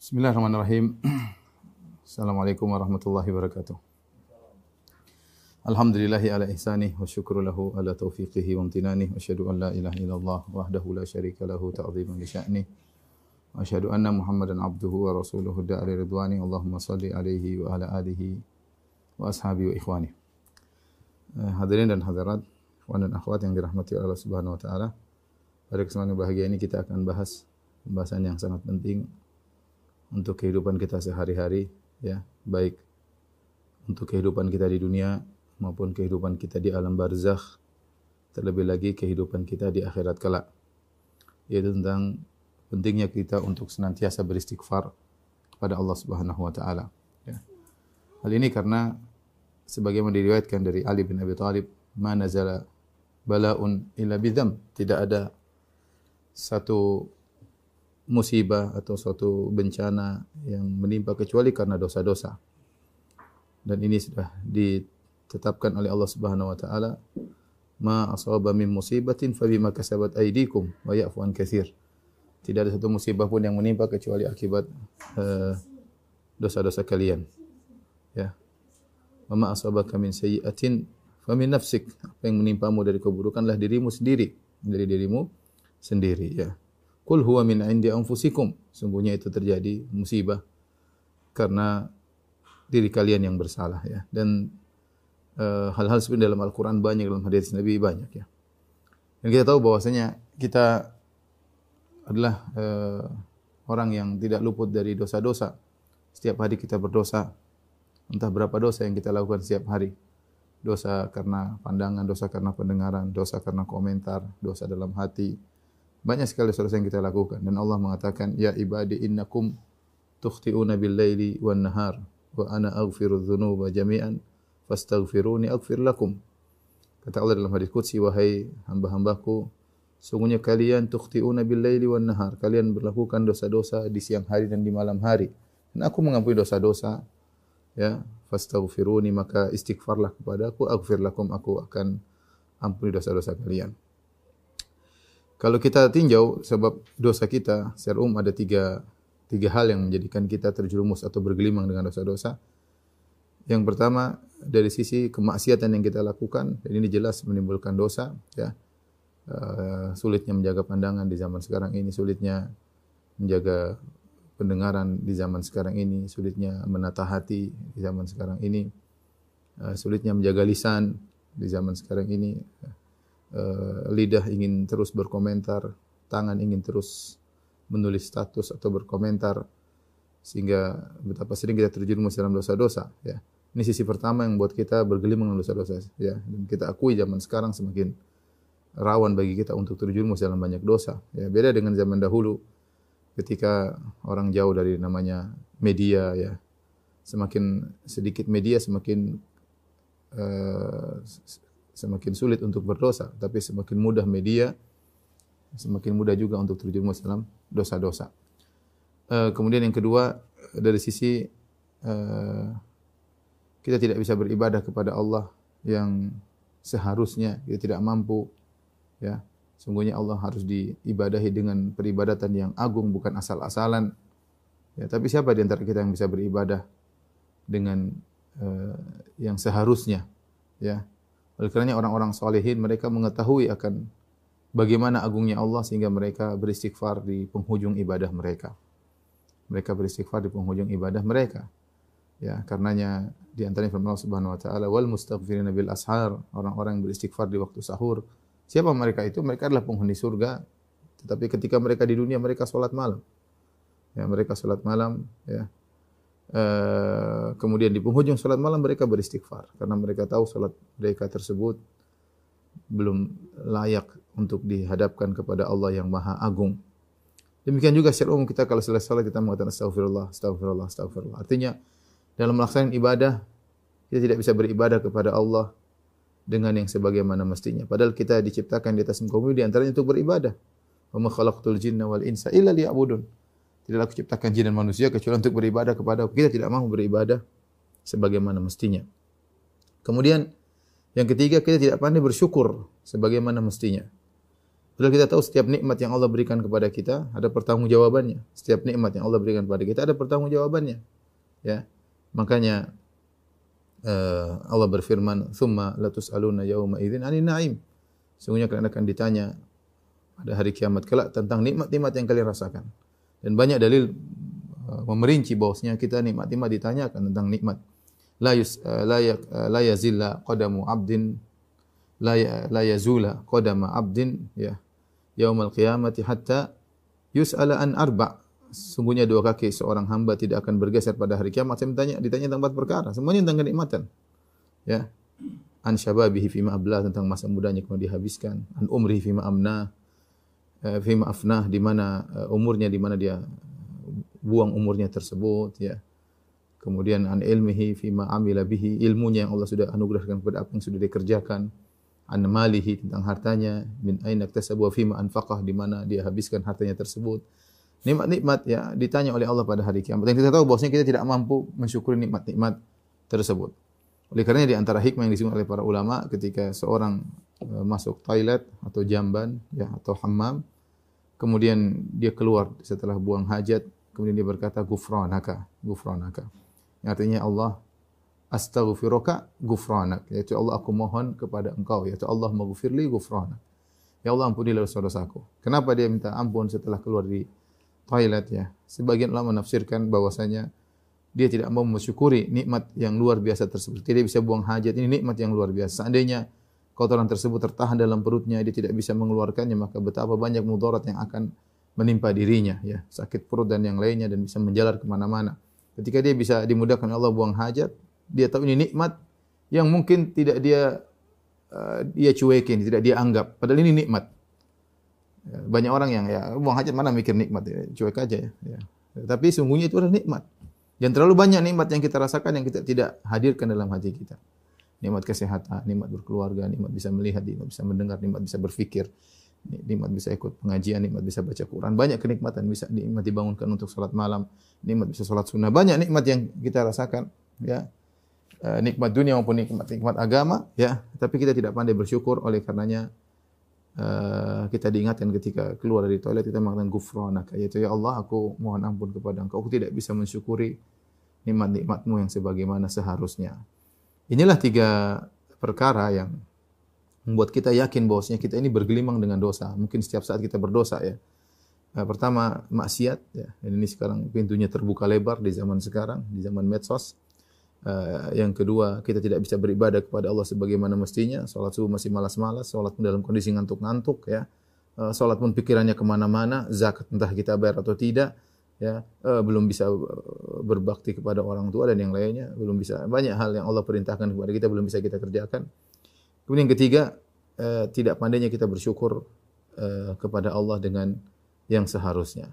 Bismillahirrahmanirrahim. Assalamualaikum warahmatullahi wabarakatuh. Alhamdulillahi ala ihsanih wa syukru lahu ala taufiqihi wa amtinanih wa asyhadu an la ilaha illallah wahdahu la syarika lahu ta'ziman li sya'nih wa asyhadu anna Muhammadan abduhu wa rasuluhu da'ali ridwani Allahumma salli alaihi wa ala alihi wa ashabi wa ikhwani. Uh, hadirin dan hadirat, ikhwan dan akhwat yang dirahmati Allah Subhanahu wa taala. Pada kesempatan bahagia ini kita akan bahas pembahasan yang sangat penting untuk kehidupan kita sehari-hari ya. Baik untuk kehidupan kita di dunia maupun kehidupan kita di alam barzakh terlebih lagi kehidupan kita di akhirat kelak. Yaitu tentang pentingnya kita untuk senantiasa beristighfar kepada Allah Subhanahu wa taala ya. Hal ini karena sebagaimana diriwayatkan dari Ali bin Abi Thalib ma nazala balaun illa bidzam tidak ada satu musibah atau suatu bencana yang menimpa kecuali karena dosa-dosa. Dan ini sudah ditetapkan oleh Allah Subhanahu wa taala, "Ma asaba min musibatin fa bima kasabat aydikum wa ya'fu an katsir." Tidak ada satu musibah pun yang menimpa kecuali akibat dosa dosa-dosa kalian. Ya. Wa ma asabaka min sayyi'atin fa min nafsik. Apa yang menimpamu dari keburukanlah dirimu sendiri, dari dirimu sendiri, ya. Kul huwa min indi anfusikum. Sungguhnya itu terjadi musibah karena diri kalian yang bersalah ya. Dan uh, hal-hal seperti dalam Al-Qur'an banyak dalam hadis Nabi banyak ya. Dan kita tahu bahwasanya kita adalah uh, orang yang tidak luput dari dosa-dosa. Setiap hari kita berdosa. Entah berapa dosa yang kita lakukan setiap hari. Dosa karena pandangan, dosa karena pendengaran, dosa karena komentar, dosa dalam hati, banyak sekali dosa yang kita lakukan dan Allah mengatakan ya ibadi innakum tukhti'una bil laili wan nahar wa ana aghfiru dzunuba jami'an fastaghfiruni aghfir lakum. Kata Allah dalam hadis qudsi wahai hamba-hambaku sungguhnya kalian tukhti'una bil laili wan nahar kalian melakukan dosa-dosa di siang hari dan di malam hari dan aku mengampuni dosa-dosa ya fastaghfiruni maka istighfarlah kepadaku aghfir lakum aku akan ampuni dosa-dosa kalian. Kalau kita tinjau sebab dosa kita secara umum ada tiga, tiga hal yang menjadikan kita terjerumus atau bergelimang dengan dosa-dosa. Yang pertama dari sisi kemaksiatan yang kita lakukan, dan ini jelas menimbulkan dosa. Ya. Uh, sulitnya menjaga pandangan di zaman sekarang ini, sulitnya menjaga pendengaran di zaman sekarang ini, sulitnya menata hati di zaman sekarang ini, uh, sulitnya menjaga lisan di zaman sekarang ini. Eh, lidah ingin terus berkomentar, tangan ingin terus menulis status atau berkomentar sehingga betapa sering kita terjerumus dalam dosa-dosa ya. Ini sisi pertama yang buat kita bergelimang dengan dosa-dosa ya. Dan kita akui zaman sekarang semakin rawan bagi kita untuk terjerumus dalam banyak dosa ya. Beda dengan zaman dahulu ketika orang jauh dari namanya media ya. Semakin sedikit media semakin uh, semakin sulit untuk berdosa, tapi semakin mudah media, semakin mudah juga untuk terjerumus dalam dosa-dosa. Uh, kemudian yang kedua dari sisi uh, kita tidak bisa beribadah kepada Allah yang seharusnya kita tidak mampu ya. Sungguhnya Allah harus diibadahi dengan peribadatan yang agung bukan asal-asalan. Ya tapi siapa di antara kita yang bisa beribadah dengan uh, yang seharusnya ya oleh kerana orang-orang solehin mereka mengetahui akan bagaimana agungnya Allah sehingga mereka beristighfar di penghujung ibadah mereka. Mereka beristighfar di penghujung ibadah mereka. Ya, karenanya di antara firman Allah Subhanahu wa taala wal mustaghfirina bil ashar, orang-orang yang beristighfar di waktu sahur. Siapa mereka itu? Mereka adalah penghuni surga. Tetapi ketika mereka di dunia mereka salat malam. Ya, mereka salat malam ya. Uh, kemudian di penghujung salat malam mereka beristighfar karena mereka tahu salat mereka tersebut belum layak untuk dihadapkan kepada Allah yang Maha Agung. Demikian juga secara umum kita kalau selesai salat kita mengatakan astagfirullah, astagfirullah, astagfirullah. Artinya dalam melaksanakan ibadah kita tidak bisa beribadah kepada Allah dengan yang sebagaimana mestinya. Padahal kita diciptakan di atas muka bumi di antaranya untuk beribadah. Wa ma khalaqtul jinna wal insa illa liya'budun. Tidaklah aku ciptakan jin dan manusia kecuali untuk beribadah kepada aku. Kita tidak mau beribadah sebagaimana mestinya. Kemudian yang ketiga kita tidak pandai bersyukur sebagaimana mestinya. Padahal kita tahu setiap nikmat yang Allah berikan kepada kita ada pertanggungjawabannya. Setiap nikmat yang Allah berikan kepada kita ada pertanggungjawabannya. Ya. Makanya uh, Allah berfirman, "Tsumma latus'aluna yauma idzin 'anin na'im." Sungguhnya kalian akan ditanya pada hari kiamat kelak tentang nikmat-nikmat yang kalian rasakan. Dan banyak dalil uh, memerinci bahwasanya kita nikmat-nikmat ditanyakan tentang nikmat. La yus uh, la, ya, uh, la yazilla qadamu 'abdin la ya, la yazula qadama 'abdin ya yaumal qiyamati hatta yus'ala an arba. Sungguhnya dua kaki seorang hamba tidak akan bergeser pada hari kiamat. Saya ditanya, ditanya tentang empat perkara. Semuanya tentang kenikmatan. Ya. An syababihi fima ablah tentang masa mudanya kemudian dihabiskan. An umrihi fima amna. Eh, fima afnah di mana uh, umurnya di mana dia buang umurnya tersebut ya. Kemudian an ilmihi fima amila bihi ilmunya yang Allah sudah anugerahkan kepada apa yang sudah dikerjakan an malihi tentang hartanya min aina iktasabu fima anfaqah di mana dia habiskan hartanya tersebut. Nikmat-nikmat ya ditanya oleh Allah pada hari kiamat. Dan kita tahu bahwasanya kita tidak mampu mensyukuri nikmat-nikmat tersebut. Oleh karena di antara hikmah yang disebut oleh para ulama ketika seorang masuk toilet atau jamban ya atau hammam. Kemudian dia keluar setelah buang hajat kemudian dia berkata gufranaka gufranaka. Artinya Allah astaghfiruka gufranak. Yaitu Allah aku mohon kepada engkau. Yaitu Allah maghfirli gufranak. Ya Allah ampunilah dosa-dosaku kenapa dia minta ampun setelah keluar di toilet ya? Sebagian ulama menafsirkan bahwasanya dia tidak mau mensyukuri nikmat yang luar biasa tersebut. Tidak bisa buang hajat. Ini nikmat yang luar biasa. Seandainya kotoran tersebut tertahan dalam perutnya dia tidak bisa mengeluarkannya maka betapa banyak mudarat yang akan menimpa dirinya ya sakit perut dan yang lainnya dan bisa menjalar ke mana-mana ketika dia bisa dimudahkan Allah buang hajat dia tahu ini nikmat yang mungkin tidak dia uh, dia cuekin, tidak dia anggap. Padahal ini nikmat. Ya, banyak orang yang ya buang hajat mana mikir nikmat ya, cuek aja ya. ya. Tapi sungguhnya itu adalah nikmat. Dan terlalu banyak nikmat yang kita rasakan yang kita tidak hadirkan dalam hati kita. Nikmat kesehatan, nikmat berkeluarga, nikmat bisa melihat, nikmat bisa mendengar, nikmat bisa berfikir, nikmat bisa ikut pengajian, nikmat bisa baca Quran. Banyak kenikmatan bisa nikmat dibangunkan untuk sholat malam, nikmat bisa sholat sunnah. Banyak nikmat yang kita rasakan. Ya, uh, nikmat dunia maupun nikmat nikmat agama ya tapi kita tidak pandai bersyukur oleh karenanya uh, kita diingatkan ketika keluar dari toilet kita mengatakan gufranaka yaitu ya Allah aku mohon ampun kepada engkau aku tidak bisa mensyukuri nikmat-nikmatmu yang sebagaimana seharusnya inilah tiga perkara yang membuat kita yakin bahwasanya kita ini bergelimang dengan dosa mungkin setiap saat kita berdosa ya Uh, pertama maksiat ya. Ini sekarang pintunya terbuka lebar di zaman sekarang, di zaman medsos. Uh, yang kedua, kita tidak bisa beribadah kepada Allah sebagaimana mestinya. Salat subuh masih malas-malas, salat pun dalam kondisi ngantuk-ngantuk, ya. Uh, salat pun pikirannya ke mana-mana, zakat entah kita bayar atau tidak, ya. Uh, belum bisa berbakti kepada orang tua dan yang lainnya, belum bisa. Banyak hal yang Allah perintahkan kepada kita belum bisa kita kerjakan. Kemudian yang ketiga, uh, tidak pandainya kita bersyukur uh, kepada Allah dengan yang seharusnya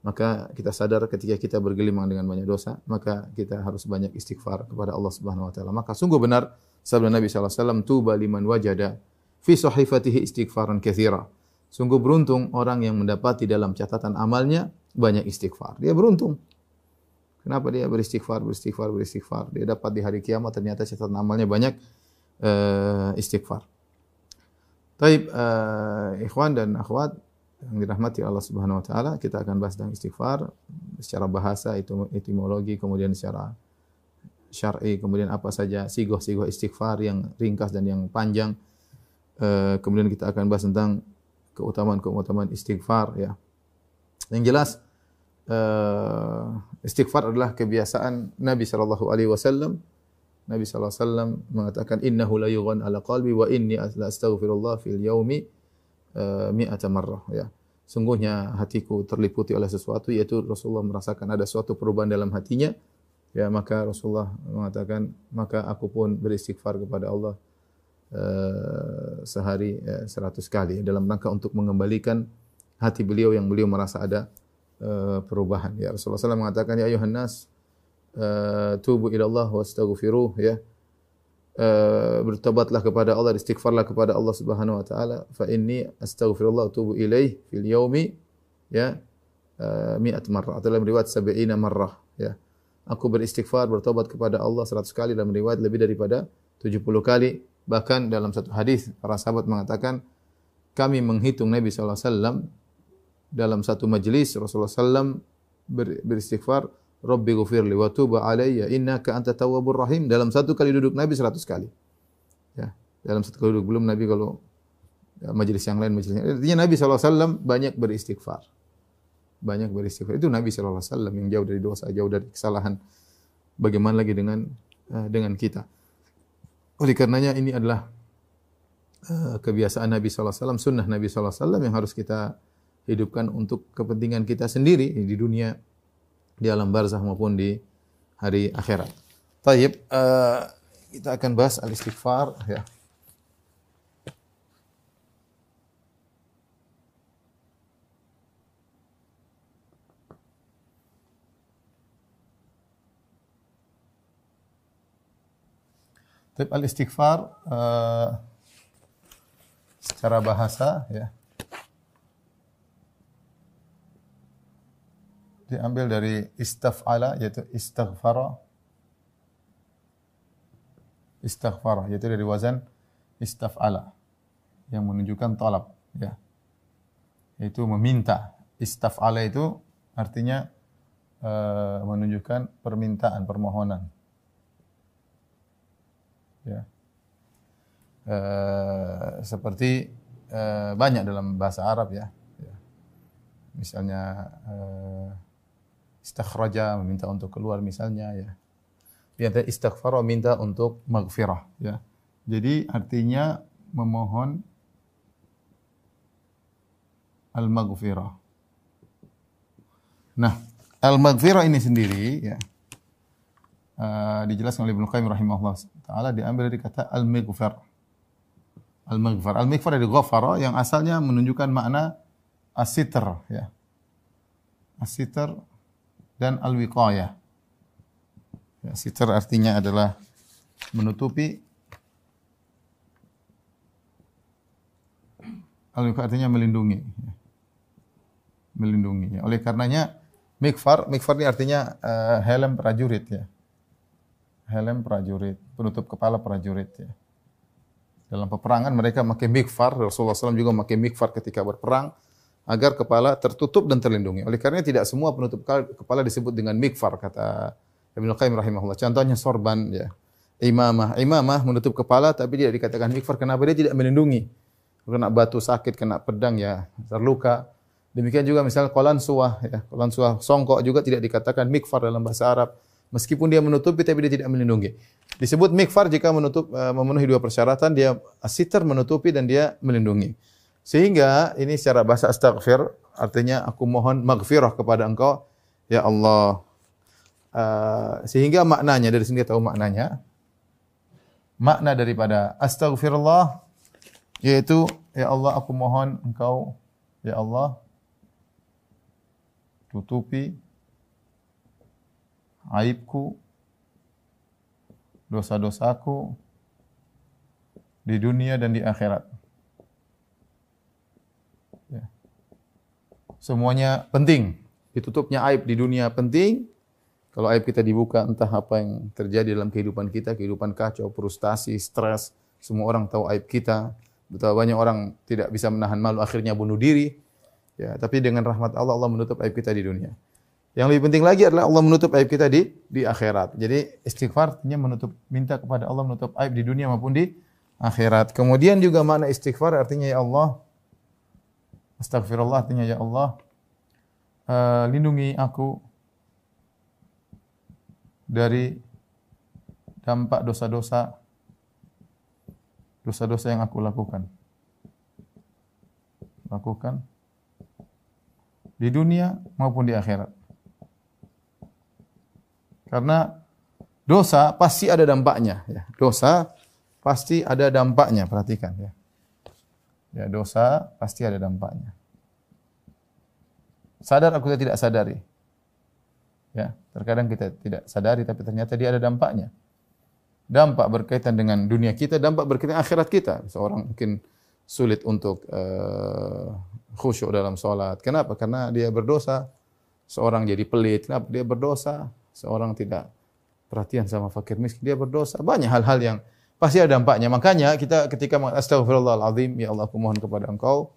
maka kita sadar ketika kita bergelimang dengan banyak dosa, maka kita harus banyak istighfar kepada Allah Subhanahu wa taala. Maka sungguh benar sabda Nabi sallallahu alaihi wasallam, "Tuba liman wajada fi sahifatihi istighfaran katsira." Sungguh beruntung orang yang mendapati dalam catatan amalnya banyak istighfar. Dia beruntung. Kenapa dia beristighfar, beristighfar, beristighfar? Dia dapat di hari kiamat ternyata catatan amalnya banyak uh, istighfar. Taib uh, ikhwan dan akhwat, yang dirahmati Allah Subhanahu wa taala, kita akan bahas tentang istighfar secara bahasa itu etimologi, kemudian secara syar'i, kemudian apa saja sigoh-sigoh istighfar yang ringkas dan yang panjang. Uh, kemudian kita akan bahas tentang keutamaan-keutamaan istighfar ya. Yang jelas uh, istighfar adalah kebiasaan Nabi sallallahu alaihi wasallam. Nabi sallallahu alaihi wasallam mengatakan innahu la yughan ala qalbi wa inni la astaghfirullah fil yaumi uh, mi'ata marrah ya. Sungguhnya hatiku terliputi oleh sesuatu yaitu Rasulullah merasakan ada suatu perubahan dalam hatinya. Ya maka Rasulullah mengatakan maka aku pun beristighfar kepada Allah uh, sehari uh, seratus kali dalam rangka untuk mengembalikan hati beliau yang beliau merasa ada uh, perubahan. Ya Rasulullah SAW mengatakan ya ayuhan nas uh, tubu ila Allah wastaghfiruh ya bertobatlah kepada Allah, istighfarlah kepada Allah Subhanahu wa taala. Fa inni astaghfirullah wa atubu ilaih fil yaumi ya uh, mi'at marrah atau dalam riwayat sab'ina marrah ya. Aku beristighfar, bertobat kepada Allah 100 kali dalam riwayat lebih daripada 70 kali. Bahkan dalam satu hadis para sahabat mengatakan kami menghitung Nabi SAW dalam satu majlis Rasulullah SAW ber, beristighfar Rabbi ghufirli wa tuba alayya innaka anta tawwabur rahim dalam satu kali duduk Nabi seratus kali. Ya, dalam satu kali duduk belum Nabi kalau ya, majelis yang lain majelis yang lain. Artinya Nabi SAW banyak beristighfar. Banyak beristighfar. Itu Nabi SAW yang jauh dari dosa, jauh dari kesalahan. Bagaimana lagi dengan uh, dengan kita. Oleh karenanya ini adalah uh, kebiasaan Nabi SAW, sunnah Nabi SAW yang harus kita hidupkan untuk kepentingan kita sendiri di dunia di alam barzah maupun di hari akhirat. Taib, uh, kita akan bahas al-istighfar ya. Taib al-istighfar uh, secara bahasa ya. Diambil dari istaf'ala yaitu istighfara. Istighfara yaitu dari wazan istaf'ala yang menunjukkan talab ya. Yaitu meminta. Istaf'ala itu artinya uh, menunjukkan permintaan permohonan ya uh, seperti uh, banyak dalam bahasa Arab ya, ya. misalnya uh, istakhraja meminta untuk keluar misalnya ya. Dia istighfar minta untuk maghfirah ya. Jadi artinya memohon al-maghfirah. Nah, al-maghfirah ini sendiri ya uh, dijelaskan oleh Ibnu Qayyim rahimahullah taala diambil dari kata al-maghfir. Al-maghfir. Al-maghfir dari ghafara yang asalnya menunjukkan makna asitr ya. Asitr dan al-wiqayah. Ya, sitar artinya adalah menutupi al-wiqayah artinya melindungi. Melindungi. Ya. Oleh karenanya mikfar, mikfar ini artinya uh, helm prajurit ya. Helm prajurit, penutup kepala prajurit ya. Dalam peperangan mereka memakai mikfar, Rasulullah SAW juga memakai mikfar ketika berperang agar kepala tertutup dan terlindungi. Oleh karena tidak semua penutup kepala disebut dengan mikfar kata Ibnu Qayyim rahimahullah. Contohnya sorban ya. Imamah, imamah menutup kepala tapi tidak dikatakan mikfar kenapa dia tidak melindungi. Kena batu sakit, kena pedang ya, terluka. Demikian juga misalnya kolan suah ya, kolan suah songkok juga tidak dikatakan mikfar dalam bahasa Arab. Meskipun dia menutupi tapi dia tidak melindungi. Disebut mikfar jika menutup uh, memenuhi dua persyaratan, dia asitar menutupi dan dia melindungi. Sehingga ini secara bahasa astaghfir artinya aku mohon maghfirah kepada engkau ya Allah. Uh, sehingga maknanya dari sini tahu maknanya. Makna daripada astaghfirullah yaitu ya Allah aku mohon engkau ya Allah tutupi aibku dosa-dosaku di dunia dan di akhirat. Semuanya penting. Ditutupnya aib di dunia penting. Kalau aib kita dibuka, entah apa yang terjadi dalam kehidupan kita, kehidupan kacau, frustasi, stres, semua orang tahu aib kita. Betapa banyak orang tidak bisa menahan malu, akhirnya bunuh diri. Ya, tapi dengan rahmat Allah, Allah menutup aib kita di dunia. Yang lebih penting lagi adalah Allah menutup aib kita di di akhirat. Jadi istighfar artinya menutup minta kepada Allah menutup aib di dunia maupun di akhirat. Kemudian juga makna istighfar artinya ya Allah Astagfirullah artinya ya Allah uh, lindungi aku dari dampak dosa-dosa dosa-dosa yang aku lakukan. Lakukan di dunia maupun di akhirat. Karena dosa pasti ada dampaknya ya. Dosa pasti ada dampaknya, perhatikan ya. Ya, dosa pasti ada dampaknya. Sadar aku tidak sadari. Ya, terkadang kita tidak sadari tapi ternyata dia ada dampaknya. Dampak berkaitan dengan dunia kita, dampak berkaitan akhirat kita. Seorang mungkin sulit untuk uh, khusyuk dalam sholat. Kenapa? Karena dia berdosa. Seorang jadi pelit. Kenapa? Dia berdosa. Seorang tidak perhatian sama fakir miskin. Dia berdosa. Banyak hal-hal yang pasti ada dampaknya. Makanya kita ketika astagfirullahalazim, ya Allah aku mohon kepada Engkau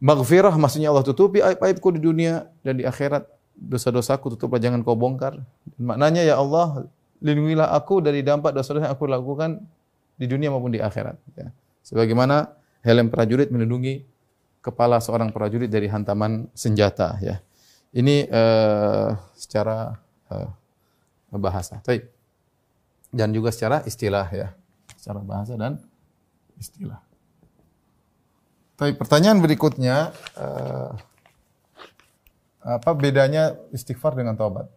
maghfirah maksudnya Allah tutupi aib-aibku di dunia dan di akhirat. Dosa-dosaku tutuplah jangan kau bongkar. Maknanya ya Allah, lindungilah aku dari dampak dosa-dosa yang aku lakukan di dunia maupun di akhirat. Ya. Sebagaimana helm prajurit melindungi kepala seorang prajurit dari hantaman senjata. Ya. Ini uh, secara uh, bahasa. Baik. Dan juga secara istilah ya. Secara bahasa dan istilah. Baik, pertanyaan berikutnya uh, apa bedanya istighfar dengan taubat?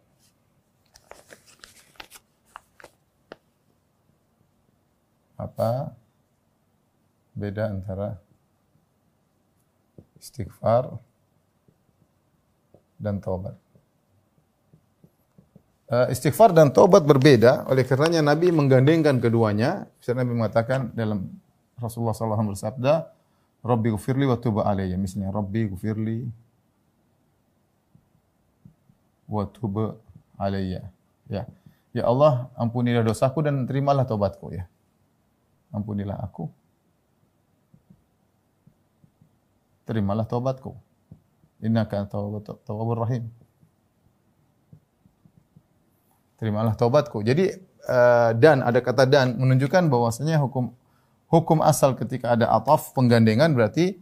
Apa beda antara istighfar dan taubat? Uh, istighfar dan taubat berbeda, oleh karenanya Nabi menggandengkan keduanya. Misalnya Nabi mengatakan dalam Rasulullah SAW bersabda, Rabbi gufirli wa tuba alayya. Misalnya, Rabbi gufirli wa tuba alayya. Ya. Ya Allah, ampunilah dosaku dan terimalah tobatku ya. Ampunilah aku. Terimalah tobatku. Innaka tawwabur rahim. Terimalah tobatku. Jadi uh, dan ada kata dan menunjukkan bahwasanya hukum hukum asal ketika ada ataf penggandengan berarti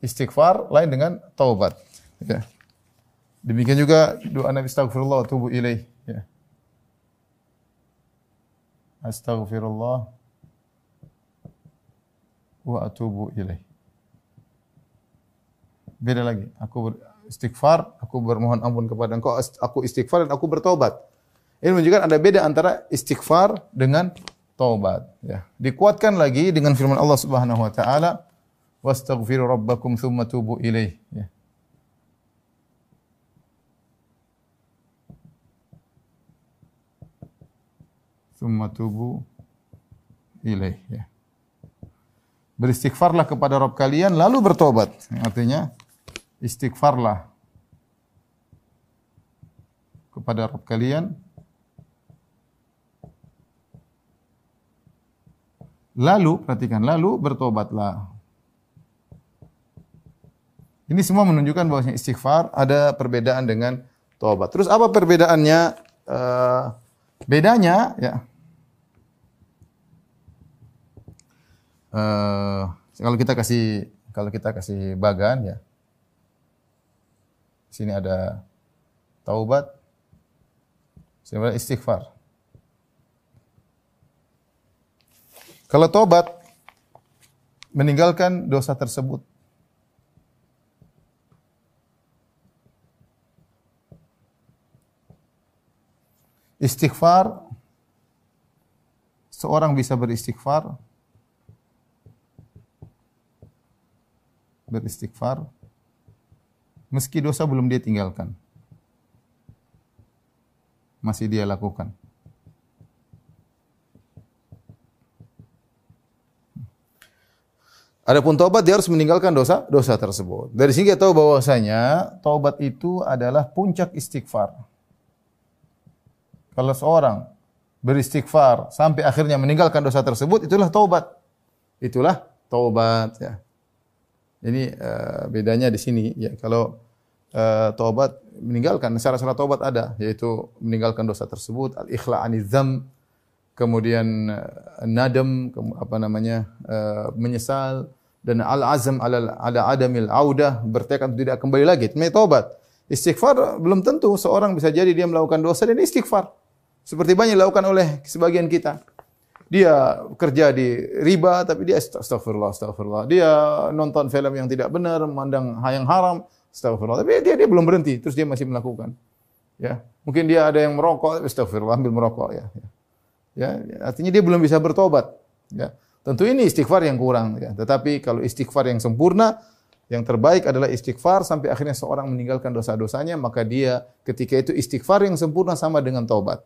istighfar lain dengan taubat. Ya. Demikian juga doa Nabi astagfirullah wa tubu ilaih. Ya. Astagfirullah wa atubu ilaih. Beda lagi. Aku istighfar, aku bermohon ampun kepada engkau, aku istighfar dan aku bertobat. Ini menunjukkan ada beda antara istighfar dengan taubat ya. Dikuatkan lagi dengan firman Allah Subhanahu wa taala wastaghfiru rabbakum tsumma tubu ilaih ya. Tubu ilaih ya. Beristighfarlah kepada Rabb kalian lalu bertobat. Artinya istighfarlah kepada Rabb kalian Lalu, perhatikan, lalu bertobatlah. Ini semua menunjukkan bahwa istighfar ada perbedaan dengan tobat. Terus apa perbedaannya? Uh, bedanya ya. Uh, kalau kita kasih kalau kita kasih bagan ya. Sini ada taubat. Sini ada istighfar. Kalau tobat meninggalkan dosa tersebut. Istighfar seorang bisa beristighfar beristighfar meski dosa belum dia tinggalkan. Masih dia lakukan. Adapun taubat dia harus meninggalkan dosa dosa tersebut. Dari sini kita tahu bahwasanya taubat itu adalah puncak istighfar. Kalau seorang beristighfar sampai akhirnya meninggalkan dosa tersebut, itulah taubat. Itulah taubat ya. Ini uh, bedanya di sini ya. Kalau uh, taubat meninggalkan syarat-syarat taubat ada yaitu meninggalkan dosa tersebut, al-ikhla' anizam, kemudian uh, nadam, apa namanya, uh, menyesal dan al-azam ala ada adamil audah, bertekad tidak kembali lagi. Tobat. Istighfar belum tentu seorang bisa jadi dia melakukan dosa dan istighfar. Seperti banyak dilakukan oleh sebagian kita. Dia kerja di riba tapi dia astagfirullah astagfirullah. Dia nonton film yang tidak benar, memandang yang haram, astagfirullah. Tapi dia dia belum berhenti, terus dia masih melakukan. Ya, mungkin dia ada yang merokok, astagfirullah ambil merokok ya. ya. Ya, artinya dia belum bisa bertobat. Ya. Tentu ini istighfar yang kurang. Ya. Tetapi kalau istighfar yang sempurna, yang terbaik adalah istighfar sampai akhirnya seorang meninggalkan dosa-dosanya, maka dia ketika itu istighfar yang sempurna sama dengan taubat.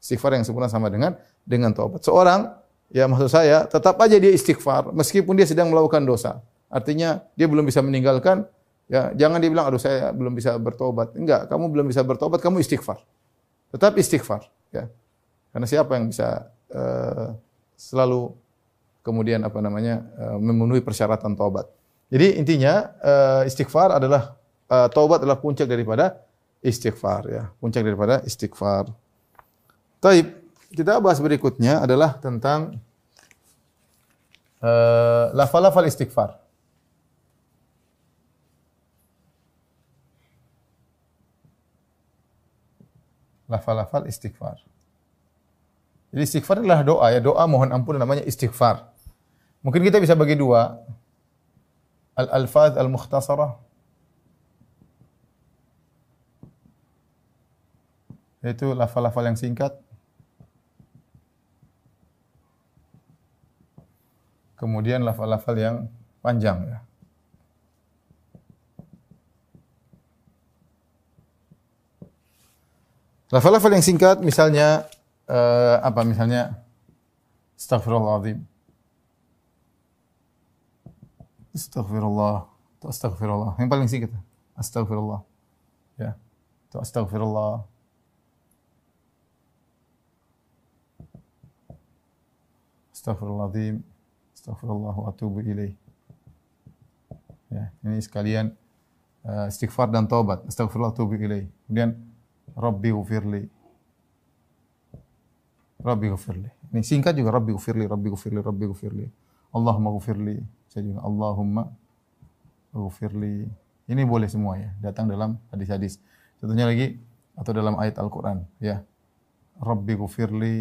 Istighfar yang sempurna sama dengan dengan taubat. Seorang, ya maksud saya, tetap aja dia istighfar meskipun dia sedang melakukan dosa. Artinya dia belum bisa meninggalkan, ya jangan dia bilang, aduh saya belum bisa bertobat. Enggak, kamu belum bisa bertobat, kamu istighfar. Tetap istighfar. Ya. Karena siapa yang bisa uh, selalu kemudian apa namanya uh, memenuhi persyaratan taubat. Jadi intinya uh, istighfar adalah uh, taubat adalah puncak daripada istighfar ya, puncak daripada istighfar. Taib, kita bahas berikutnya adalah tentang uh, lafal-lafal istighfar. Lafal-lafal istighfar. Jadi istighfar adalah doa ya, doa mohon ampun namanya istighfar. Mungkin kita bisa bagi dua. Al-alfaz al-mukhtasarah yaitu lafal-lafal yang singkat. Kemudian lafal-lafal yang panjang ya. Lafal-lafal yang singkat misalnya uh, apa misalnya Astaghfirullahaladzim. Astaghfirullah. Itu astaghfirullah. Yang paling singkat. Astaghfirullah. Ya. Itu astaghfirullah. Astaghfirullahaladzim. Astaghfirullah wa atubu ilaih. Ya, ini sekalian uh, istighfar dan taubat. Astaghfirullah wa atubu ilaih. Kemudian Rabbi ufirli. Rabbi ghafirli. Ini singkat juga Rabbi ghafirli, Rabbi ghafirli, Rabbi ghafirli. Allahumma ghafirli. Saya juga Allahumma ghafirli. Ini boleh semua ya, datang dalam hadis-hadis. Contohnya lagi atau dalam ayat Al-Qur'an ya. Rabbi ghafirli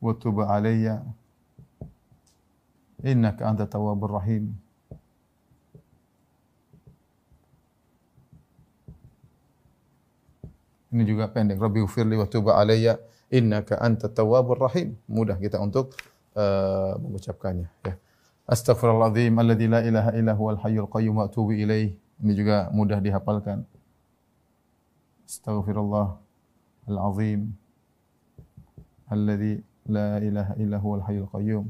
wa tub alayya innaka anta tawwabur rahim. Ini juga pendek. Rabbi ghafirli wa tub alayya innaka anta tawwabur rahim. Mudah kita untuk uh, mengucapkannya ya. Astaghfirullahaladzim alladzi la ilaha illa huwal hayyul qayyum wa atubu ilaih. Ini juga mudah dihafalkan. Astaghfirullah al-azim alladzi la ilaha illa huwal hayyul qayyum.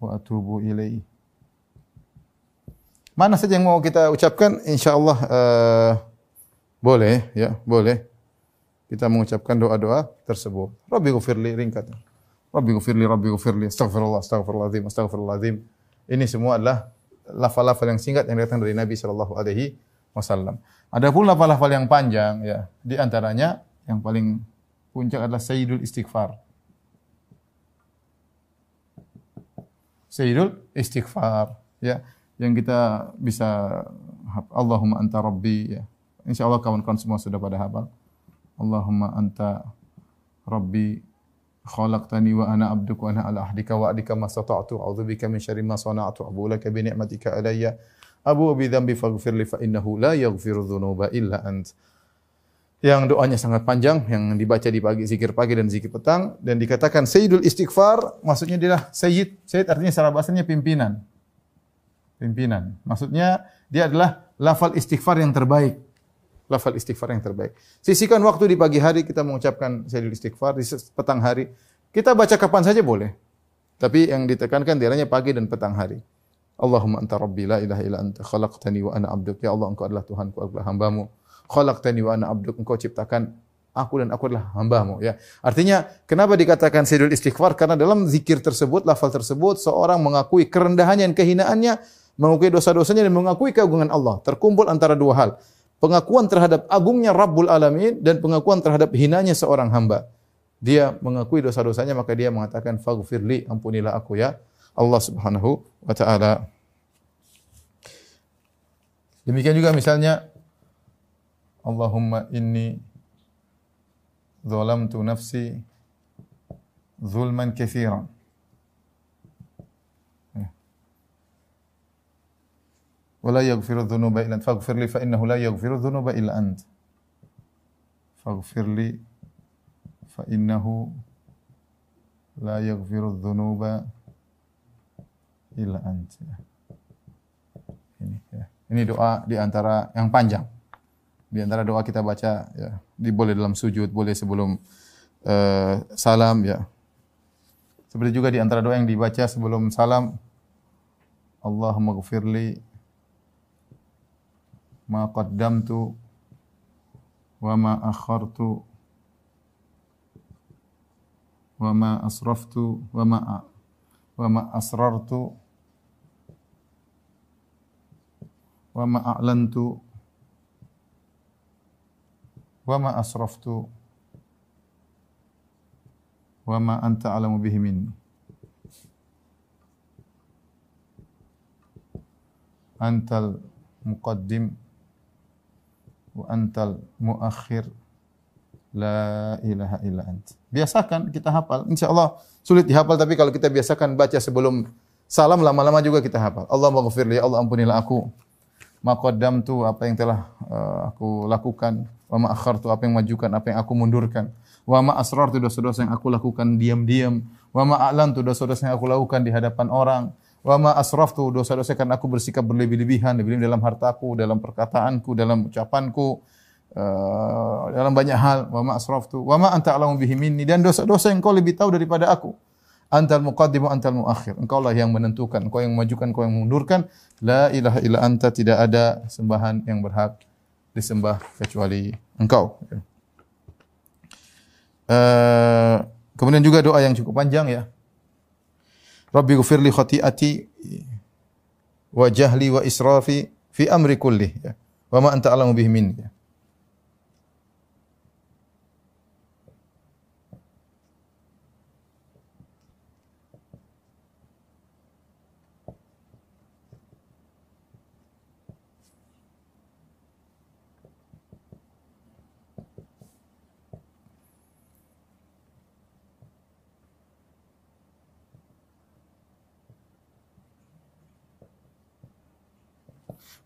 wa atubu ilaih. Mana saja yang mau kita ucapkan insyaallah uh, boleh ya, boleh. Kita mengucapkan doa-doa tersebut. Rabbi ghfirli ringkat. Rabbi ghfirli, Rabbi ghfirli, astaghfirullah, astaghfirullahaladzim, astaghfirullahaladzim. Ini semua adalah lafal-lafal yang singkat yang datang dari Nabi sallallahu alaihi wasallam. Adapun lafal-lafal yang panjang ya, di antaranya yang paling puncak adalah Sayyidul Istighfar. Sayyidul Istighfar ya yang kita bisa Allahumma anta rabbi ya. Insyaallah kawan-kawan semua sudah pada hafal. Allahumma anta rabbi khalaqtani wa ana abduka wa ana ala ahdika wa adika ma stata'tu. A'udzu bika min syarri ma sana'tu. Abu laka bi ni'matika alayya. Abu bi dhanbi faghfir li fa innahu la yaghfiru dzunuba illa ant. Yang doanya sangat panjang yang dibaca di pagi zikir pagi dan zikir petang. Dan dikatakan sayyidul istighfar maksudnya dia sayyid. Sayyid artinya secara bahasanya pimpinan pimpinan. Maksudnya dia adalah lafal istighfar yang terbaik. Lafal istighfar yang terbaik. Sisihkan waktu di pagi hari kita mengucapkan sayyidul istighfar di petang hari. Kita baca kapan saja boleh. Tapi yang ditekankan di antaranya pagi dan petang hari. Allahumma anta rabbi la ilaha illa anta khalaqtani wa ana abduk. Ya Allah engkau adalah Tuhanku, aku adalah hambamu. Khalaqtani wa ana abduk. Engkau ciptakan aku dan aku adalah hambamu. Ya. Artinya, kenapa dikatakan sayyidul istighfar? Karena dalam zikir tersebut, lafal tersebut, seorang mengakui kerendahannya dan kehinaannya, mengakui dosa-dosanya dan mengakui keagungan Allah. Terkumpul antara dua hal. Pengakuan terhadap agungnya Rabbul Alamin dan pengakuan terhadap hinanya seorang hamba. Dia mengakui dosa-dosanya maka dia mengatakan faghfirli ampunilah aku ya Allah Subhanahu wa taala. Demikian juga misalnya Allahumma inni zalamtu nafsi zulman katsiran ولا يغفر الذنوب dhunuba أنت. فاغفر لي li لا يغفر الذنوب yaghfiru أنت. فاغفر لي faghfir لا يغفر الذنوب la أنت. Ini ya. ini doa di antara yang panjang. Di antara doa kita baca ya. Di boleh dalam sujud boleh sebelum uh, salam ya. Seperti juga di antara doa yang dibaca sebelum salam Allahumma gfirli ma qaddamtu wa ma akhartu wa ma asraftu wa ma wa ma asrartu wa ma a'lantu wa ma asraftu wa ma anta alamu bihi minni. Antal muqaddim wa antal muakhir la ilaha illa ant. Biasakan kita hafal. Insya Allah sulit dihafal tapi kalau kita biasakan baca sebelum salam lama-lama juga kita hafal. Allah maghfirli, ya Allah ampunilah aku. Ma tu apa yang telah uh, aku lakukan, wa ma akhartu apa yang majukan, apa yang aku mundurkan. Wa ma asrartu dosa-dosa yang aku lakukan diam-diam. Wa ma a'lantu dosa-dosa yang aku lakukan di hadapan orang. Wa ma asraftu dosa-dosa karena aku bersikap berlebih-lebihan, lebih dalam hartaku, dalam perkataanku, dalam ucapanku, uh, dalam banyak hal. Wa ma asraftu wa ma anta alamu bihi minni dan dosa-dosa yang kau lebih tahu daripada aku. Antal muqaddim wa antal muakhir. Engkau lah yang menentukan, engkau yang memajukan, engkau yang mengundurkan. La ilaha illa anta tidak ada sembahan yang berhak disembah kecuali engkau. Uh, kemudian juga doa yang cukup panjang ya. Rabbi ghfirli khati'ati wa jahli wa israfi fi amri kulli ya. Wa ma anta alamu bihi min ya.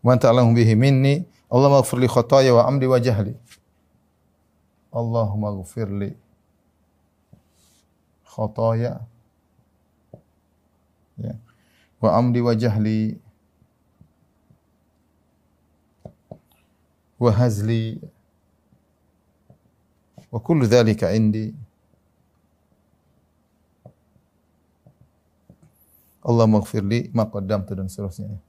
Wa anta alamu bihi minni. Allahumma ighfir li khataaya wa amdi wa jahli. Allahumma ighfir li khataaya ya wa amdi wa jahli. Wa hazli. Wa kullu dhalika indi. Allah maghfirli ma qaddamtu dan seterusnya.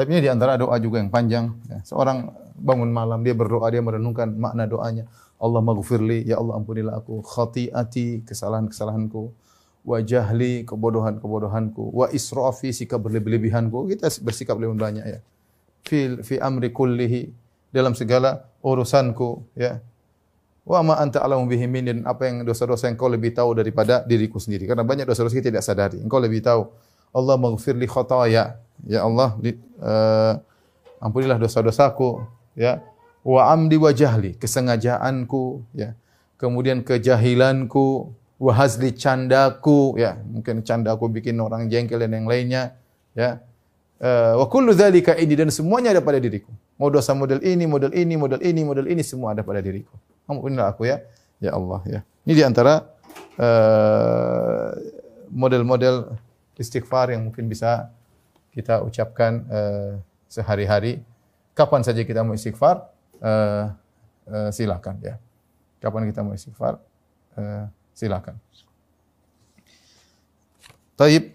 Tapi ini di antara doa juga yang panjang. Ya. Seorang bangun malam, dia berdoa, dia merenungkan makna doanya. Allah maghfirli, ya Allah ampunilah aku. Khati'ati, kesalahan-kesalahanku. Wa jahli, kebodohan-kebodohanku. Wa israfi, sikap berlebih-lebihanku. Kita bersikap lebih banyak ya. Fi, fi amri kullihi, dalam segala urusanku. ya. Wa ma anta alamu bihi dan apa yang dosa-dosa yang kau lebih tahu daripada diriku sendiri. Karena banyak dosa-dosa kita tidak sadari. Engkau lebih tahu. Allah maghfirli khataya Ya Allah, uh, ampunilah dosa-dosaku, ya. Wa amdi wa jahli, kesengajaanku, ya. Kemudian kejahilanku, wa hazli candaku, ya. Mungkin candaku bikin orang jengkel dan yang lainnya, ya. Uh, wa kullu ini dan semuanya ada pada diriku. Mau dosa model ini, model ini, model ini, model ini semua ada pada diriku. Ampunilah aku ya. Ya Allah ya. Ini di antara uh, model-model istighfar yang mungkin bisa kita ucapkan uh, sehari-hari. Kapan saja kita mau istighfar, uh, uh, silakan ya. Kapan kita mau istighfar, uh, silakan. Taib.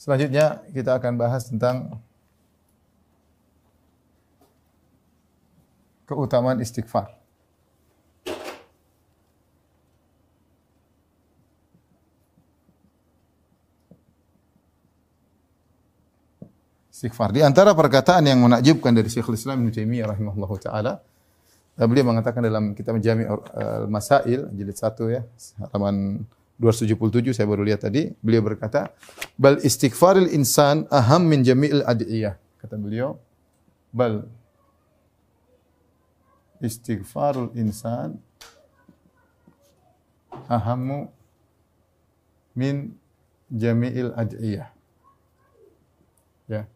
Selanjutnya kita akan bahas tentang keutamaan istighfar. Istighfar. Di antara perkataan yang menakjubkan dari Syekhul Islam Ibnu Taimiyah rahimahullahu taala, eh, beliau mengatakan dalam kitab Jami' al-Masail jilid 1 ya, halaman 277 saya baru lihat tadi, beliau berkata, "Bal istighfaril insan aham min jami'il adiyah." Kata beliau, "Bal istighfarul insan ahammu min jami'il adiyah." Ya.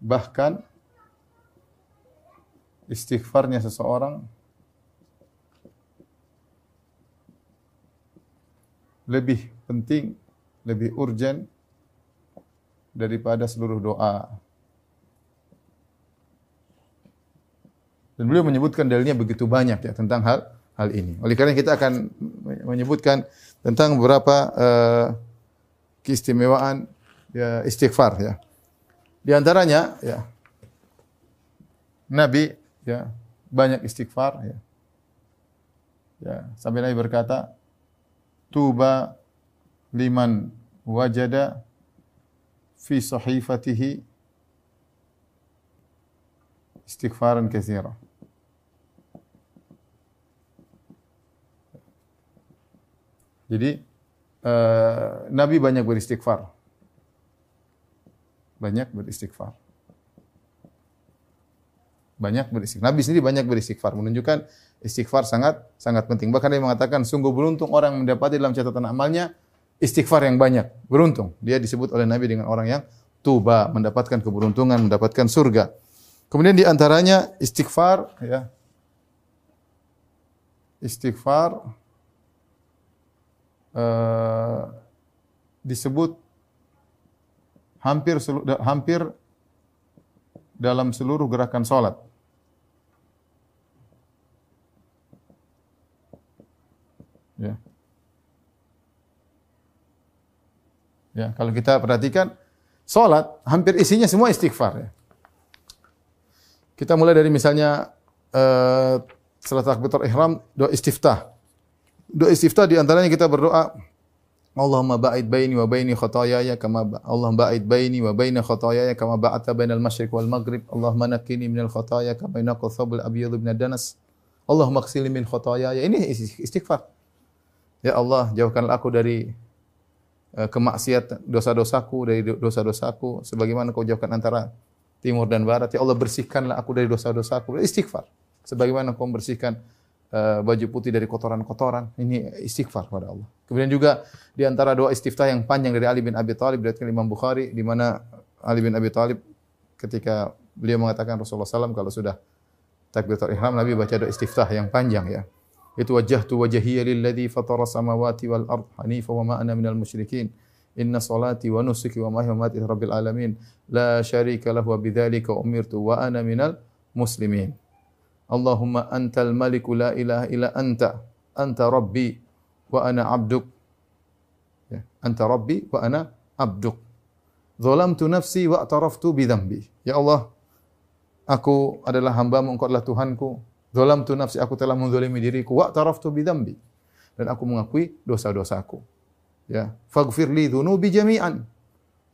Bahkan istighfarnya seseorang lebih penting, lebih urgent daripada seluruh doa. Dan beliau menyebutkan dalilnya begitu banyak ya tentang hal hal ini. Oleh karena kita akan menyebutkan tentang beberapa uh, keistimewaan ya, istighfar ya. Di antaranya ya Nabi ya banyak istighfar ya. Ya, sampai Nabi berkata, "Tuba liman wajada fi sahifatihi istighfaran katsira." Jadi uh, Nabi banyak beristighfar. Banyak beristighfar. Banyak beristighfar. Nabi sendiri banyak beristighfar menunjukkan istighfar sangat sangat penting. Bahkan dia mengatakan sungguh beruntung orang mendapati dalam catatan amalnya istighfar yang banyak. Beruntung. Dia disebut oleh Nabi dengan orang yang tuba, mendapatkan keberuntungan, mendapatkan surga. Kemudian di antaranya istighfar ya. Istighfar uh, disebut hampir hampir dalam seluruh gerakan salat. Ya. Ya, kalau kita perhatikan salat hampir isinya semua istighfar ya. Kita mulai dari misalnya uh, setelah takbiratul ihram doa istiftah. Doa istiftah di antaranya kita berdoa Allahumma ba'id baini wa baini khotoyaya kama Allah ba'id baini wa baini khotoyaya kama ba'ata bainal masyriq wal maghrib. Allahumma nakini minal khotoya kama inaqal thabul abyadu minad danas. Allahumma ksili min khotoyaya ini istighfar. Ya Allah jauhkanlah aku dari uh, kemaksiatan dosa-dosaku dari dosa-dosaku. Sebagaimana kau jauhkan antara timur dan barat. Ya Allah bersihkanlah aku dari dosa-dosaku. Istighfar. Sebagaimana kau membersihkan baju putih dari kotoran-kotoran. Ini istighfar kepada Allah. Kemudian juga di antara doa istiftah yang panjang dari Ali bin Abi Thalib dari Imam Bukhari di mana Ali bin Abi Thalib ketika beliau mengatakan Rasulullah SAW kalau sudah takbiratul ihram Nabi baca doa istiftah yang panjang ya. Itu wajjahtu wajhiya lilladzi fatara samawati wal ard hanifa wa ma ana minal musyrikin. Inna salati wa nusuki wa mahya wa mati rabbil alamin la syarika lahu wa bidzalika umirtu wa ana minal muslimin. Allahumma antal maliku la ilaha illa anta. Anta rabbi wa ana abduk. Ya. Anta rabbi wa ana abduk. Zalamtu nafsi wa ataraftu bidhambi. Ya Allah, aku adalah hambamu, engkau adalah Tuhanku. Zalamtu nafsi, aku telah menzalimi diriku. Wa ataraftu bidhambi. Dan aku mengakui dosa-dosaku. Ya. Faghfir li dhunubi jami'an.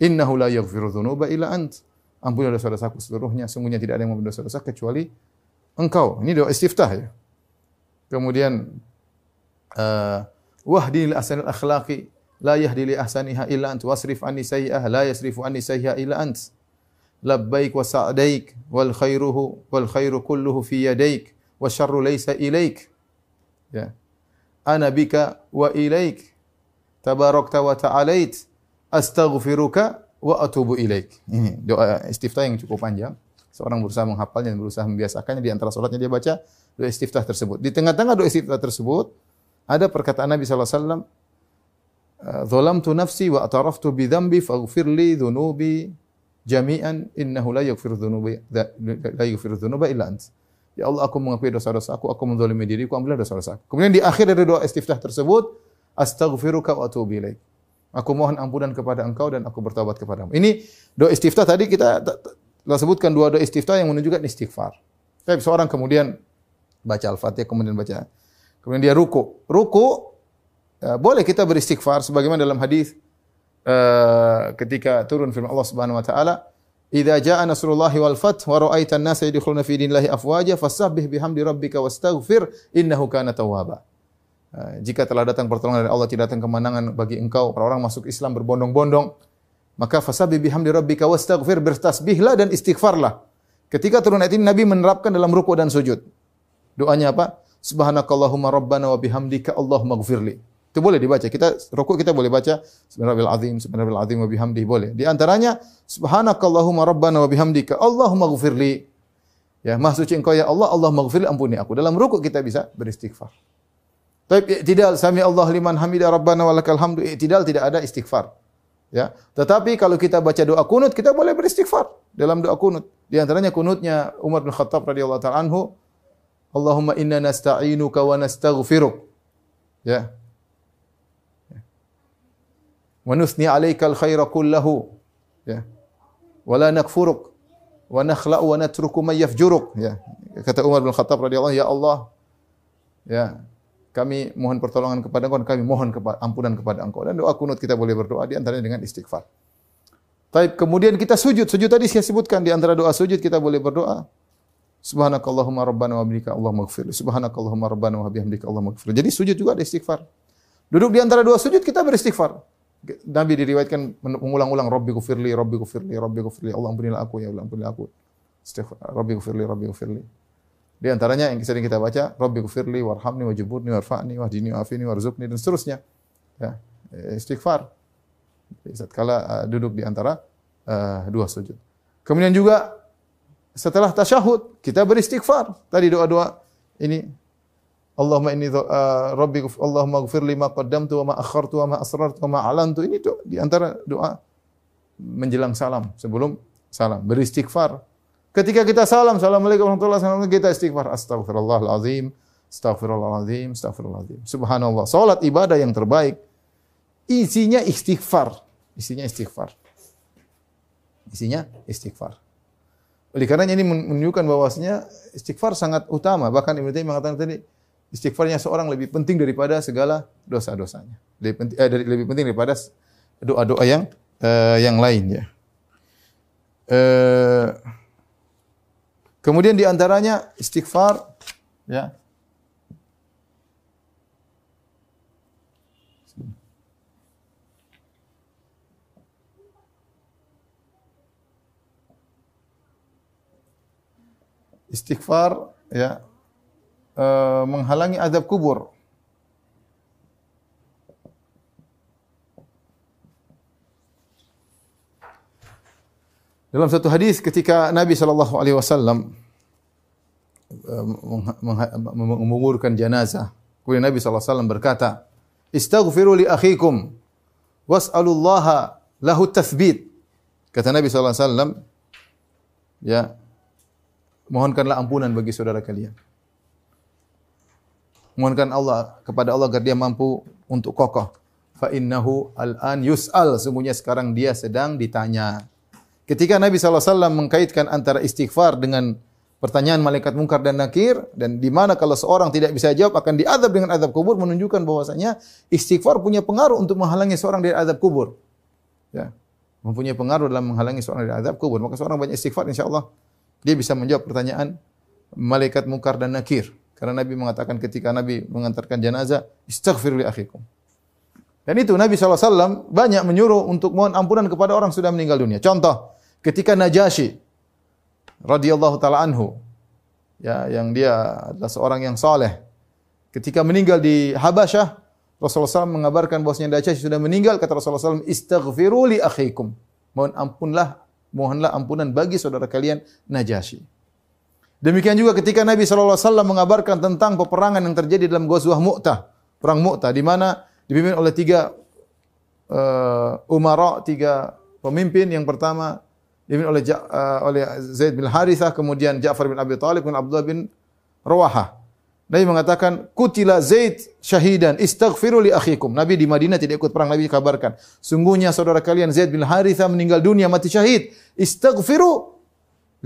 Innahu la yaghfiru dhunuba illa ant. Ampunilah dosa-dosaku seluruhnya. Sungguhnya tidak ada yang mengampuni dosa-dosa kecuali engkau. Ini doa istiftah ya. Kemudian uh, wahdi li ahsanil akhlaqi la yahdi li ahsaniha illa ant wasrif anni sayyi'ah la yasrifu anni sayyi'ah illa ant. Labbaik wa sa'daik wal khairuhu wal khairu kulluhu fi yadaik wa syarru laysa ilaik. Ya. Ana bika wa ilaik. Tabarakta wa ta'alait. Astaghfiruka wa atubu ilaik. Ini doa istiftah yang cukup panjang. Seorang berusaha menghafalnya dan berusaha membiasakannya di antara sholatnya dia baca doa istiftah tersebut. Di tengah-tengah doa istiftah tersebut ada perkataan Nabi sallallahu alaihi wasallam Zalamtu nafsi wa ataraftu bi dhanbi faghfir li dhunubi jami'an innahu la yaghfiru dhunuba la yaghfiru dhunuba illa ant. Ya Allah aku mengakui dosa-dosa aku, aku menzalimi diriku, ambillah dosa-dosa. Kemudian di akhir dari doa istiftah tersebut, astaghfiruka wa atubu ilaik. Aku mohon ampunan kepada engkau dan aku bertobat kepadamu. Ini doa istiftah tadi kita telah sebutkan dua doa istiftah yang menunjukkan istighfar. Tapi seorang kemudian baca Al-Fatihah kemudian baca kemudian dia ruku. Ruku ya, boleh kita beristighfar sebagaimana dalam hadis uh, ketika turun firman Allah Subhanahu wa taala, "Idza jaa nasrullahi wal fath wa ra'aita an-nasa yadkhuluna fi dinillahi afwaja fasabbih bihamdi rabbika wastaghfir innahu kana tawwaba." Uh, jika telah datang pertolongan dari Allah, tidak datang kemenangan bagi engkau, orang-orang masuk Islam berbondong-bondong, maka fasabbih bihamdi rabbika wastaghfir bertasbihlah dan istighfarlah. Ketika turun ayat ini Nabi menerapkan dalam ruku dan sujud. Doanya apa? Subhanakallahumma rabbana wa bihamdika Allahumma gfirli. Itu boleh dibaca. Kita ruku kita boleh baca subhanallah azim, subhanallah azim wa bihamdihi boleh. Di antaranya subhanakallahumma rabbana wa bihamdika Allahumma gfirli. Ya, maha suci engkau ya Allah, Allah maghfirli ampuni aku. Dalam ruku kita bisa beristighfar. Tapi tidak sami Allah liman hamida rabbana walakal hamdu. Tidak tidak ada istighfar. Ya. Tetapi kalau kita baca doa kunut, kita boleh beristighfar dalam doa kunut. Di antaranya kunutnya Umar bin Khattab radhiyallahu taala anhu, Allahumma inna nasta'inuka wa nastaghfiruk. Ya. Wa nusni 'alaikal khaira kullahu. Ya. wa la nakfuruk wa nakhla'u wa natruku man yafjuruk ya kata Umar bin Khattab radhiyallahu ya Allah ya kami mohon pertolongan kepada Engkau dan kami mohon ampunan kepada Engkau dan doa kunut kita boleh berdoa di antaranya dengan istighfar. Taib kemudian kita sujud. Sujud tadi saya sebutkan di antara doa sujud kita boleh berdoa. Subhanakallahumma rabbana wa bihamdika Allahumma ighfir. Subhanakallahumma rabbana wa bihamdika Allahumma ighfir. Jadi sujud juga ada istighfar. Duduk di antara dua sujud kita beristighfar. Nabi diriwayatkan mengulang-ulang Rabbi gufirli, Rabbi gufirli, Rabbi gufirli. Allah ampunilah aku ya Allah ampunilah aku. Istighfar. Rabbi gufirli, Rabbi. Di antaranya yang sering kita baca, Rabbi gufirli warhamni wajiburni warfa'ni wahdini wa'afini warzuqni dan seterusnya. Ya, istighfar. Saat kala uh, duduk di antara uh, dua sujud. Kemudian juga setelah tasyahud kita beristighfar. Tadi doa-doa ini Allahumma inni uh, rabbi Allahumma ighfir li ma qaddamtu wa ma akhartu wa ma asrartu wa ma alantu. Ini tuh di antara doa menjelang salam sebelum salam beristighfar Ketika kita salam, Assalamualaikum warahmatullahi wabarakatuh, kita istighfar. Astagfirullahaladzim, astagfirullahaladzim, astagfirullahaladzim. Subhanallah. Salat ibadah yang terbaik. Isinya istighfar. Isinya istighfar. Isinya istighfar. Oleh karena ini menunjukkan bahwasanya istighfar sangat utama. Bahkan Ibnu Taimiyah mengatakan tadi, istighfarnya seorang lebih penting daripada segala dosa-dosanya. Lebih penting, eh, lebih penting daripada doa-doa yang eh, yang lain ya. Eh, Kemudian di antaranya istighfar ya. Istighfar ya e, menghalangi azab kubur. Dalam satu hadis ketika Nabi sallallahu alaihi wasallam eh, menguburkan jenazah, kemudian Nabi sallallahu alaihi wasallam berkata, "Istaghfiru li akhikum was'alullaha lahu tathbit." Kata Nabi sallallahu alaihi wasallam, ya, mohonkanlah ampunan bagi saudara kalian. Mohonkan Allah kepada Allah agar dia mampu untuk kokoh. Fa innahu al-an yus'al, sungguhnya sekarang dia sedang ditanya. Ketika Nabi SAW mengkaitkan antara istighfar dengan pertanyaan malaikat mungkar dan nakir dan di mana kalau seorang tidak bisa jawab akan diadab dengan adab kubur menunjukkan bahwasanya istighfar punya pengaruh untuk menghalangi seorang dari adab kubur. Ya. Mempunyai pengaruh dalam menghalangi seorang dari adab kubur. Maka seorang banyak istighfar insyaallah dia bisa menjawab pertanyaan malaikat mungkar dan nakir. Karena Nabi mengatakan ketika Nabi mengantarkan jenazah, istighfir li akhikum. Dan itu Nabi SAW banyak menyuruh untuk mohon ampunan kepada orang sudah meninggal dunia. Contoh, ketika Najasyi radhiyallahu taala anhu ya yang dia adalah seorang yang saleh ketika meninggal di Habasyah Rasulullah SAW mengabarkan bahwasanya Najasyi sudah meninggal kata Rasulullah SAW istaghfiru li akhikum. Mohon ampunlah mohonlah ampunan bagi saudara kalian Najasyi demikian juga ketika Nabi SAW mengabarkan tentang peperangan yang terjadi dalam Ghazwah Mu'tah perang Mu'tah di mana dipimpin oleh tiga uh, umara tiga pemimpin. Yang pertama dipimpin oleh uh, oleh Zaid bin Harithah, kemudian Ja'far bin Abi Thalib, kemudian Abdullah bin Rawaha. Nabi mengatakan, "Kutila Zaid syahidan, istaghfiru li akhikum." Nabi di Madinah tidak ikut perang, Nabi kabarkan, "Sungguhnya saudara kalian Zaid bin Harithah meninggal dunia mati syahid. Istaghfiru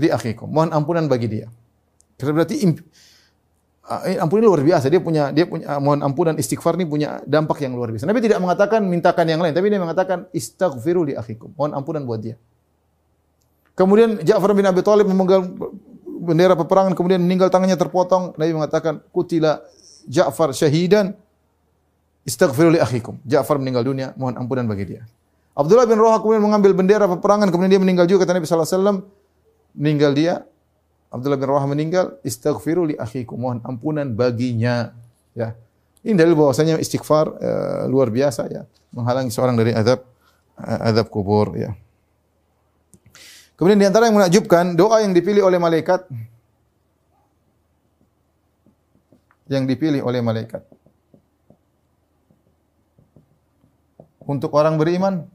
li akhikum." Mohon ampunan bagi dia. Berarti uh, ampunan luar biasa. Dia punya dia punya uh, mohon ampunan istighfar ini punya dampak yang luar biasa. Nabi tidak mengatakan mintakan yang lain, tapi dia mengatakan istaghfiru li akhikum. Mohon ampunan buat dia. Kemudian Ja'far bin Abi Thalib memegang bendera peperangan kemudian meninggal tangannya terpotong. Nabi mengatakan kutila Ja'far syahidan istaghfiru akhikum. Ja'far meninggal dunia, mohon ampunan bagi dia. Abdullah bin Rawaha kemudian mengambil bendera peperangan kemudian dia meninggal juga kata Nabi sallallahu alaihi wasallam meninggal dia Abdullah bin Rawaha meninggal istaghfiru akhikum mohon ampunan baginya ya ini dalil bahwasanya istighfar uh, luar biasa ya menghalangi seorang dari azab uh, azab kubur ya Kemudian di antara yang menakjubkan, doa yang dipilih oleh malaikat. Yang dipilih oleh malaikat. Untuk orang beriman.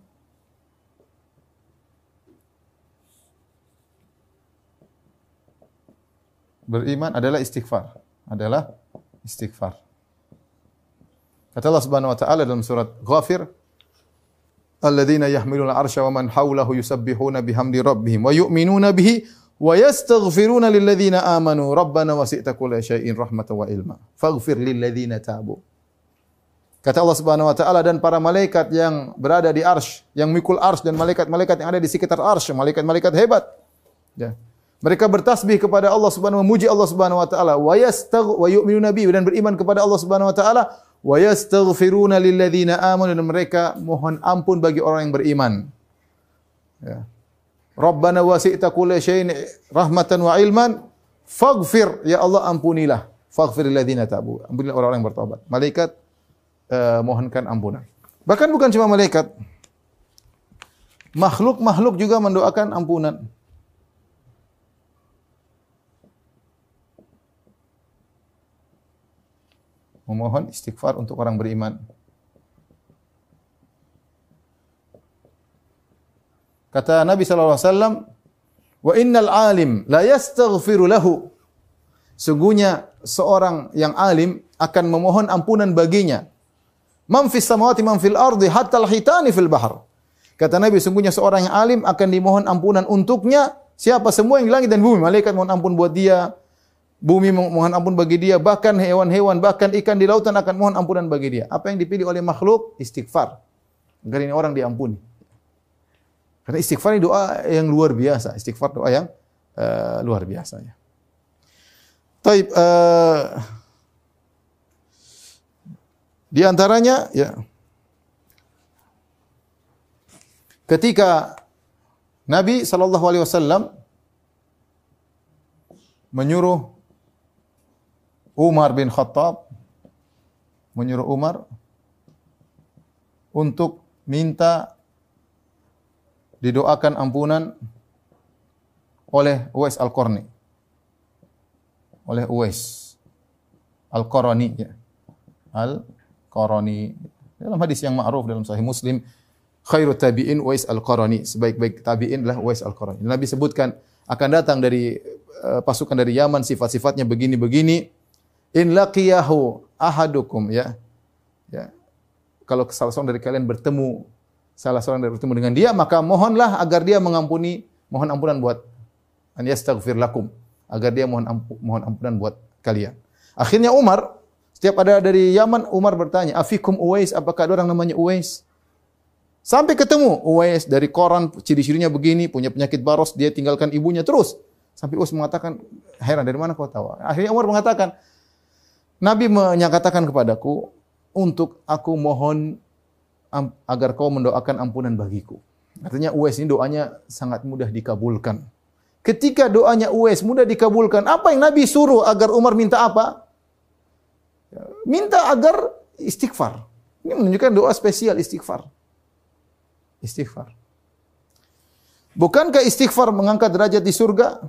Beriman adalah istighfar. Adalah istighfar. Kata Allah Subhanahu wa taala dalam surat Ghafir alladzina yahmiluna arsya wa man hawlahu yusabbihuna bihamdi rabbihim wa yu'minuna bihi wa yastaghfiruna lilladzina amanu rabbana wasi'ta kulla syai'in rahmatan wa ilma faghfir lilladzina tabu Kata Allah Subhanahu wa taala dan para malaikat yang berada di arsy, yang mikul arsy dan malaikat-malaikat yang ada di sekitar arsy, malaikat-malaikat hebat. Ya. Mereka bertasbih kepada Allah Subhanahu memuji Allah Subhanahu wa taala wa yastagh wa yu'minuna bihi dan beriman kepada Allah Subhanahu wa taala wa yastaghfiruna lilladzina amanu dan mereka mohon ampun bagi orang yang beriman. Ya. Rabbana wasi'ta kulla syai'in rahmatan wa ilman faghfir ya Allah ampunilah faghfir lilladzina tabu. Ampunilah orang-orang yang bertobat. Malaikat uh, mohonkan ampunan. Bahkan bukan cuma malaikat. Makhluk-makhluk juga mendoakan ampunan. Memohon istighfar untuk orang beriman. Kata Nabi sallallahu alaihi wasallam, "Wa innal alim la yastaghfiru lahu." Sungguhnya seorang yang alim akan memohon ampunan baginya Man fis samawati man fil ardi hatta al-hitani fil bahr. Kata Nabi, sungguhnya seorang yang alim akan dimohon ampunan untuknya siapa semua yang di langit dan bumi. Malaikat mohon ampun buat dia, bumi mohon ampun bagi dia, bahkan hewan-hewan, bahkan ikan di lautan akan mohon ampunan bagi dia. Apa yang dipilih oleh makhluk? Istighfar. Agar ini orang diampuni. Karena istighfar ini doa yang luar biasa. Istighfar doa yang uh, luar biasa. Ya. Taib, uh, di antaranya ya ketika Nabi wasallam menyuruh Umar bin Khattab menyuruh Umar untuk minta didoakan ampunan oleh Uwais Al-Qarni. Oleh Uwais Al-Qarani ya. Al Qarani. Dalam hadis yang ma'ruf dalam sahih Muslim, khairu tabi'in Wais al-Qarani. Sebaik-baik tabi'in adalah Wais al-Qarani. Nabi sebutkan akan datang dari uh, pasukan dari Yaman sifat-sifatnya begini-begini. In laqiyahu ahadukum ya. Ya. Kalau salah seorang dari kalian bertemu salah seorang dari bertemu dengan dia, maka mohonlah agar dia mengampuni, mohon ampunan buat an yastaghfir lakum, agar dia mohon ampu, mohon ampunan buat kalian. Akhirnya Umar setiap ada dari Yaman, Umar bertanya, Afikum Uwais, apakah ada orang namanya Uwais? Sampai ketemu Uwais dari koran, ciri-cirinya begini, punya penyakit baros, dia tinggalkan ibunya terus. Sampai Uwais mengatakan, heran dari mana kau tahu? Akhirnya Umar mengatakan, Nabi menyatakan kepadaku, untuk aku mohon agar kau mendoakan ampunan bagiku. Artinya Uwais ini doanya sangat mudah dikabulkan. Ketika doanya Uwais mudah dikabulkan, apa yang Nabi suruh agar Umar minta apa? Minta agar istighfar. Ini menunjukkan doa spesial istighfar. Istighfar. Bukankah istighfar mengangkat derajat di surga?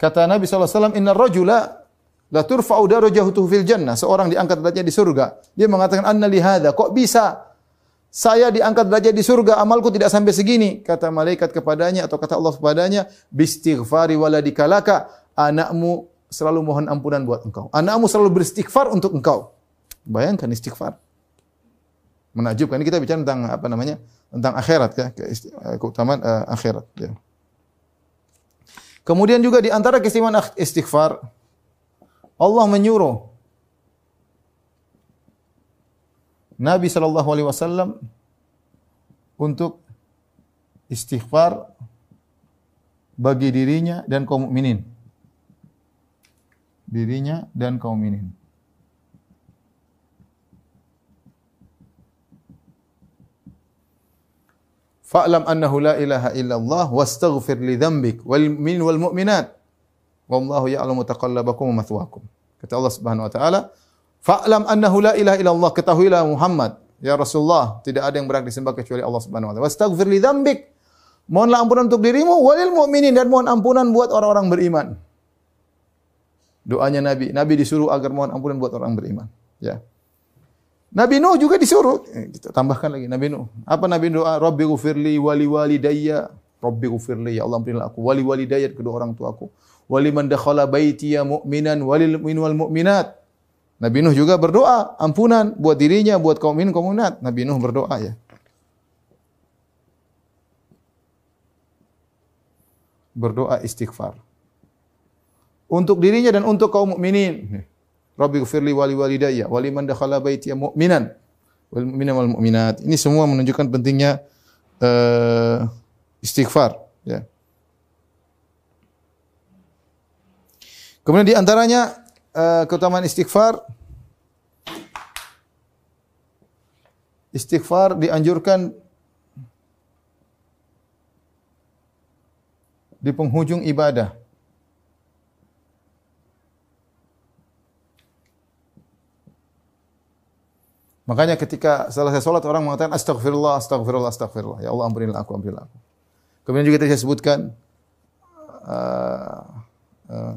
Kata Nabi SAW, Inna rajula la turfa'u darajatuhu fil jannah. Seorang diangkat derajat di surga. Dia mengatakan, Anna lihada. Kok bisa saya diangkat derajat di surga, amalku tidak sampai segini. Kata malaikat kepadanya atau kata Allah kepadanya, bistighfari waladikalaka, anakmu selalu mohon ampunan buat engkau. Anakmu selalu beristighfar untuk engkau. Bayangkan istighfar. Menakjubkan. Ini kita bicara tentang apa namanya? Tentang akhirat ya, eh, keutamaan uh, akhirat ya. Kemudian juga di antara keistimewaan istighfar, Allah menyuruh Nabi sallallahu alaihi wasallam untuk istighfar bagi dirinya dan kaum mukminin. Dirinya dan kaum mukminin. Fa'lam annahu la ilaha illallah wastaghfir li dhanbik wal mu'minin wal mu'minat. Wallahu ya'lamu taqallabakum wa mathwaakum. Kata Allah Subhanahu wa taala, Fa'lam annahu la ilaha illallah. Ketahuilah Muhammad. Ya Rasulullah, tidak ada yang berhak disembah kecuali Allah Subhanahu wa taala. Wastaghfir li dzambik. Mohonlah ampunan untuk dirimu walil mu'minin dan mohon ampunan buat orang-orang beriman. Doanya Nabi, Nabi disuruh agar mohon ampunan buat orang beriman, ya. Nabi Nuh juga disuruh. Eh, kita tambahkan lagi Nabi Nuh. Apa Nabi doa? Rabbi ghufirli wali walidayya. Rabbi ghufirli ya Allah ampunilah aku wali walidayya kedua orang tuaku waliman dakhala baitiya mu'minan walil mu'min wal mu'minat. Nabi Nuh juga berdoa ampunan buat dirinya, buat kaum mukmin kaum mukminat. Nabi Nuh berdoa ya. Berdoa istighfar. Untuk dirinya dan untuk kaum mukminin. Rabbi gfirli wali walidayya waliman dakhala baitiya mu'minan wal mu'mina wal mu'minat. Ini semua menunjukkan pentingnya uh, istighfar ya. Kemudian di antaranya uh, keutamaan istighfar istighfar dianjurkan di penghujung ibadah. Makanya ketika selesai sholat orang mengatakan astagfirullah, astagfirullah, astagfirullah. Ya Allah ampunilah aku, ampunilah aku. Kemudian juga saya sebutkan uh, uh,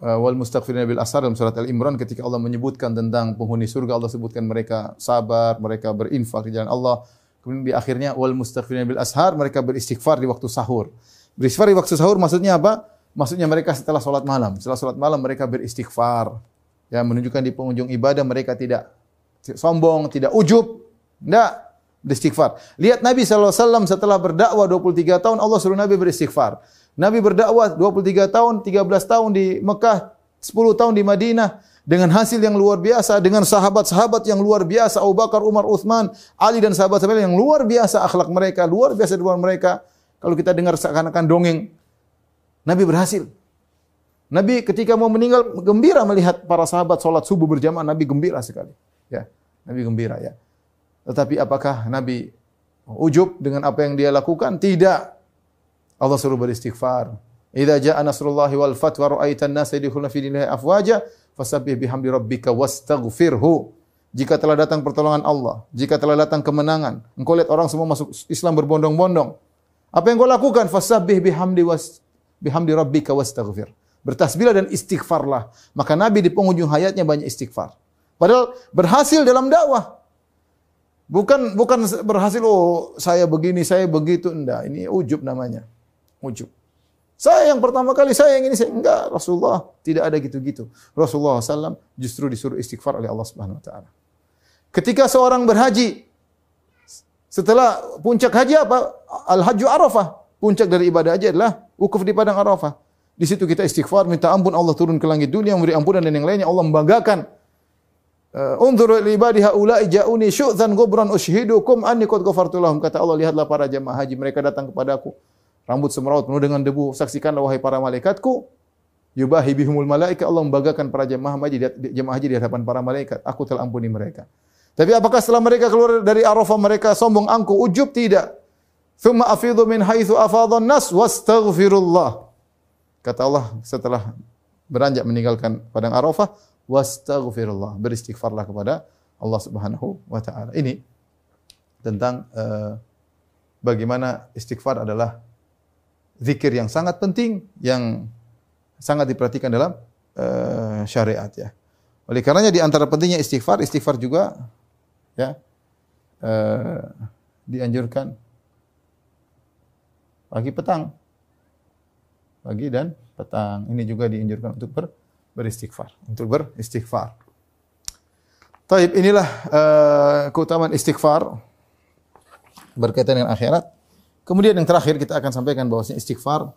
uh, wal mustaghfirina bil asar dalam surat Al-Imran ketika Allah menyebutkan tentang penghuni surga Allah sebutkan mereka sabar, mereka berinfak di jalan Allah. Kemudian di akhirnya wal mustaghfirina bil ashar mereka beristighfar di waktu sahur. Beristighfar di waktu sahur maksudnya apa? Maksudnya mereka setelah sholat malam. Setelah sholat malam mereka beristighfar. Ya, menunjukkan di penghujung ibadah mereka tidak sombong, tidak ujub. Tidak. Beristighfar. Lihat Nabi SAW setelah berdakwah 23 tahun, Allah suruh Nabi beristighfar. Nabi berdakwah 23 tahun, 13 tahun di Mekah, 10 tahun di Madinah. Dengan hasil yang luar biasa, dengan sahabat-sahabat yang luar biasa, Abu Bakar, Umar, Uthman, Ali dan sahabat-sahabat yang luar biasa akhlak mereka, luar biasa luar mereka. Kalau kita dengar seakan-akan dongeng, Nabi berhasil. Nabi ketika mau meninggal gembira melihat para sahabat sholat subuh berjamaah. Nabi gembira sekali. Ya, Nabi gembira ya. Tetapi apakah Nabi ujub dengan apa yang dia lakukan? Tidak. Allah suruh beristighfar. Idza jaa nasrullahi wal fath wa ra'aitan nasa yadkhuluna fi dinillahi afwaja fasabbih bihamdi rabbika wastaghfirhu. Jika telah datang pertolongan Allah, jika telah datang kemenangan, engkau lihat orang semua masuk Islam berbondong-bondong. Apa yang kau lakukan? Fasabbih bihamdi was bihamdi rabbika wastaghfir. Bertasbihlah dan istighfarlah. Maka Nabi di penghujung hayatnya banyak istighfar. Padahal berhasil dalam dakwah. Bukan bukan berhasil oh saya begini, saya begitu enggak. Ini ujub namanya. Ujub. Saya yang pertama kali saya yang ini saya enggak Rasulullah tidak ada gitu-gitu. Rasulullah SAW justru disuruh istighfar oleh Allah Subhanahu Wa Taala. Ketika seorang berhaji setelah puncak haji apa? Al Hajju Arafah. Puncak dari ibadah haji adalah wukuf di padang Arafah. Di situ kita istighfar, minta ampun Allah turun ke langit dunia, memberi ampunan dan yang lainnya. Allah membanggakan Unzuru li ibadi haula'i ja'uni syu'zan ghubran ushidukum anni qad ghafartu lahum. Kata Allah, lihatlah para jemaah haji mereka datang kepadaku. Rambut semeraut penuh dengan debu. Saksikanlah wahai para malaikatku. Yubahi bihumul malaika. Allah membanggakan para jemaah haji jemaah haji di hadapan para malaikat. Aku telah ampuni mereka. Tapi apakah setelah mereka keluar dari Arafah mereka sombong angkuh ujub tidak? Thumma afidhu min haitsu afadhan nas wastaghfirullah. Kata Allah setelah beranjak meninggalkan padang Arafah, wastaghfirullah. Beristighfarlah kepada Allah Subhanahu wa taala. Ini tentang uh, bagaimana istighfar adalah zikir yang sangat penting yang sangat diperhatikan dalam uh, syariat ya. Oleh karenanya di antara pentingnya istighfar, istighfar juga ya uh, dianjurkan pagi petang. Pagi dan petang. Ini juga dianjurkan untuk ber beristighfar, untuk beristighfar. Taib, inilah uh, keutamaan istighfar berkaitan dengan akhirat. Kemudian yang terakhir kita akan sampaikan bahwasanya istighfar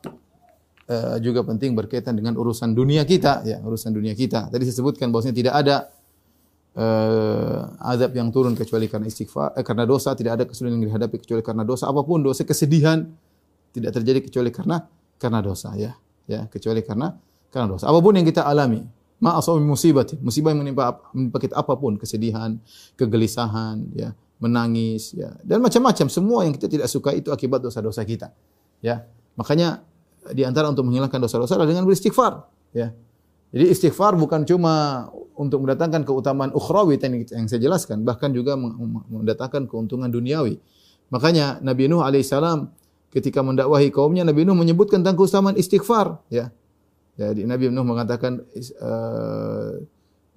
uh, juga penting berkaitan dengan urusan dunia kita, ya, urusan dunia kita. Tadi saya sebutkan bahwasanya tidak ada uh, azab yang turun kecuali karena istighfar, eh, karena dosa, tidak ada kesulitan yang dihadapi kecuali karena dosa. Apa pun dosa kesedihan tidak terjadi kecuali karena karena dosa, ya, ya, kecuali karena karena dosa. Apa pun yang kita alami, ma musibah, musibah yang menimpa, menimpa kita apa pun, kesedihan, kegelisahan, ya, menangis, ya, dan macam-macam semua yang kita tidak suka itu akibat dosa-dosa kita. Ya. Makanya di antara untuk menghilangkan dosa-dosa adalah dengan beristighfar, ya. Jadi istighfar bukan cuma untuk mendatangkan keutamaan ukhrawi yang saya jelaskan, bahkan juga mendatangkan keuntungan duniawi. Makanya Nabi Nuh alaihissalam ketika mendakwahi kaumnya, Nabi Nuh menyebutkan tentang keutamaan istighfar, ya. Jadi Nabi Nuh mengatakan uh,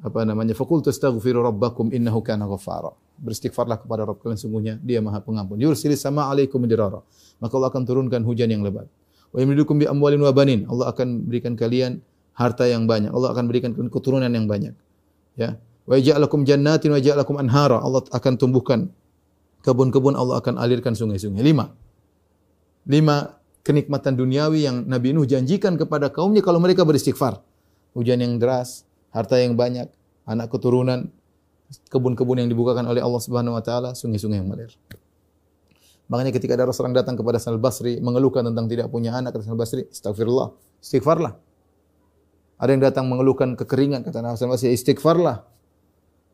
apa namanya? Fakul tastaghfiru rabbakum innahu kana ghaffara. Beristighfarlah kepada Rabb kalian sungguhnya dia Maha Pengampun. Yursilis sama alaikum dirara. Maka Allah akan turunkan hujan yang lebat. Wa yumdidukum bi amwalin wa banin. Allah akan berikan kalian harta yang banyak. Allah akan berikan keturunan yang banyak. Ya. Wa yaj'alakum jannatin wa yaj'alakum anhara. Allah akan tumbuhkan kebun-kebun, Allah akan alirkan sungai-sungai. Lima. Lima kenikmatan duniawi yang Nabi Nuh janjikan kepada kaumnya kalau mereka beristighfar. Hujan yang deras, harta yang banyak, anak keturunan, kebun-kebun yang dibukakan oleh Allah Subhanahu wa taala, sungai-sungai yang mengalir. Makanya ketika ada orang datang kepada Hasan Basri mengeluhkan tentang tidak punya anak, kata Hasan Basri, "Astagfirullah, istighfarlah." Ada yang datang mengeluhkan kekeringan, kata Hasan Basri, "Istighfarlah."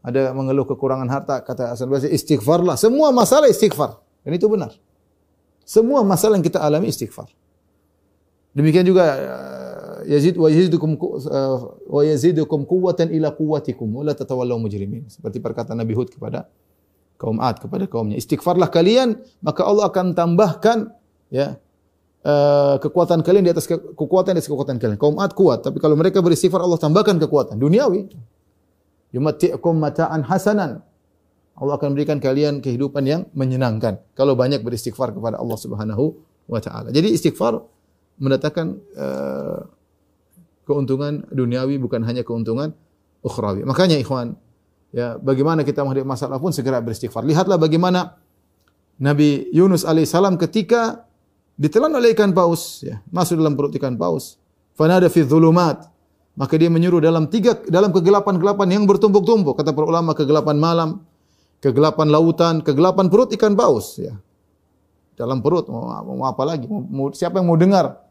Ada mengeluh kekurangan harta, kata Hasan Basri, "Istighfarlah." Semua masalah istighfar. Dan itu benar. Semua masalah yang kita alami istighfar. Demikian juga eh, Yazid wa yazidukum eh, wa yazidukum quwwatan ila quwwatikum wa la tatawallaw mujrimin. Seperti perkataan Nabi Hud kepada kaum Ad kepada kaumnya. Istighfarlah kalian maka Allah akan tambahkan ya uh, kekuatan kalian di atas ke, kekuatan di atas kekuatan kalian. Kaum Ad kuat, tapi kalau mereka beristighfar Allah tambahkan kekuatan duniawi. Yumatti'ukum mata'an hasanan Allah akan berikan kalian kehidupan yang menyenangkan kalau banyak beristighfar kepada Allah Subhanahu wa taala. Jadi istighfar mendatangkan uh, keuntungan duniawi bukan hanya keuntungan ukhrawi. Makanya ikhwan, ya bagaimana kita menghadapi masalah pun segera beristighfar. Lihatlah bagaimana Nabi Yunus alaihissalam ketika ditelan oleh ikan paus, ya, masuk dalam perut ikan paus. Fanada fi dhulumat. Maka dia menyuruh dalam tiga dalam kegelapan-kegelapan yang bertumpuk-tumpuk. Kata para ulama kegelapan malam, kegelapan lautan, kegelapan perut ikan paus ya. Dalam perut mau, mau apa lagi? Mau, siapa yang mau dengar?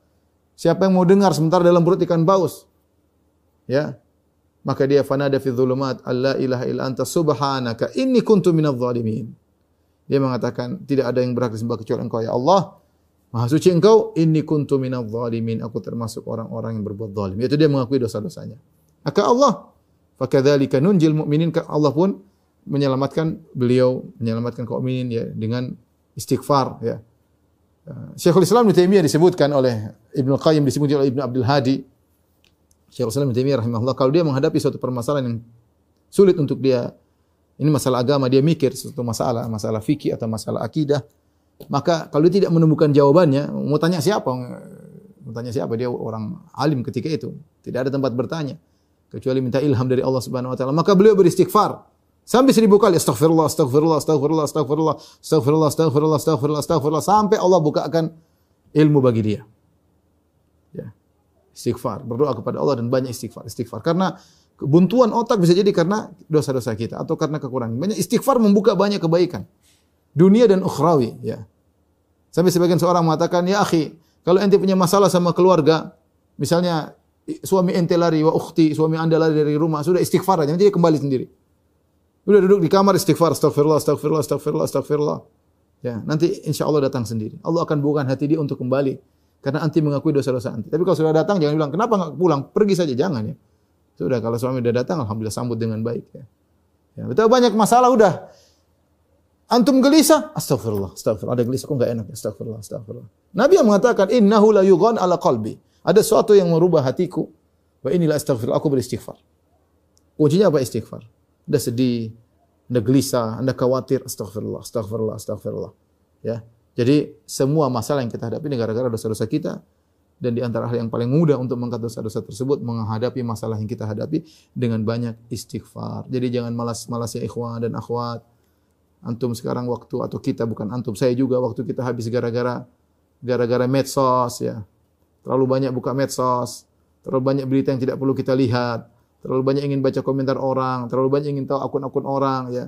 Siapa yang mau dengar sementara dalam perut ikan paus? Ya. Maka dia fanada fi dzulumat alla ilaha illa anta subhanaka inni kuntu. Dia mengatakan tidak ada yang berhak disembah kecuali Engkau ya Allah. Maha suci Engkau, inni kuntu minadh. Aku termasuk orang-orang yang berbuat zalim. Yaitu dia mengakui dosa-dosanya. Maka Allah, fakadzalika nunjil mu'minin Allah pun menyelamatkan beliau, menyelamatkan kaum mukminin ya dengan istighfar ya. Uh, Syekhul Islam Ibnu Taimiyah disebutkan oleh Ibnu Qayyim disebutkan oleh Ibnu Abdul Hadi. Syekhul Islam Ibnu Taimiyah rahimahullah kalau dia menghadapi suatu permasalahan yang sulit untuk dia ini masalah agama dia mikir suatu masalah, masalah fikih atau masalah akidah, maka kalau dia tidak menemukan jawabannya, mau tanya siapa? Mau tanya siapa? Dia orang alim ketika itu. Tidak ada tempat bertanya kecuali minta ilham dari Allah Subhanahu wa taala. Maka beliau beristighfar. Sampai seribu kali astagfirullah, astagfirullah, astagfirullah, astagfirullah, astagfirullah, astagfirullah, astagfirullah, astagfirullah sampai Allah bukakan ilmu bagi dia. Ya. Istighfar, berdoa kepada Allah dan banyak istighfar, istighfar. Karena kebuntuan otak bisa jadi karena dosa-dosa kita atau karena kekurangan. Banyak istighfar membuka banyak kebaikan. Dunia dan ukhrawi, ya. Sampai sebagian seorang mengatakan, "Ya akhi, kalau ente punya masalah sama keluarga, misalnya suami ente lari wa ukhti, suami Anda lari dari rumah, sudah istighfar aja, nanti dia kembali sendiri." Udah duduk di kamar istighfar, astagfirullah, astagfirullah, astagfirullah, astagfirullah. Ya, nanti insya Allah datang sendiri. Allah akan bukan hati dia untuk kembali. Karena anti mengakui dosa-dosa anti. Tapi kalau sudah datang, jangan bilang, kenapa nggak pulang? Pergi saja, jangan ya. Sudah, kalau suami sudah datang, Alhamdulillah sambut dengan baik. Ya. Ya, betul banyak masalah udah. Antum gelisah, astagfirullah, astagfirullah. Ada gelisah, kok nggak enak? Astagfirullah, astagfirullah. Nabi yang mengatakan, innahu la yughan ala qalbi. Ada sesuatu yang merubah hatiku. Wa inilah astagfirullah, aku beristighfar. Kuncinya apa istighfar? Anda sedih, Anda gelisah, Anda khawatir, astagfirullah, astagfirullah, astagfirullah. Ya. Jadi semua masalah yang kita hadapi gara-gara dosa-dosa kita dan di antara hal yang paling mudah untuk mengangkat dosa-dosa tersebut menghadapi masalah yang kita hadapi dengan banyak istighfar. Jadi jangan malas-malas ya ikhwan dan akhwat. Antum sekarang waktu atau kita bukan antum, saya juga waktu kita habis gara-gara gara-gara medsos ya. Terlalu banyak buka medsos, terlalu banyak berita yang tidak perlu kita lihat terlalu banyak ingin baca komentar orang, terlalu banyak ingin tahu akun-akun orang ya.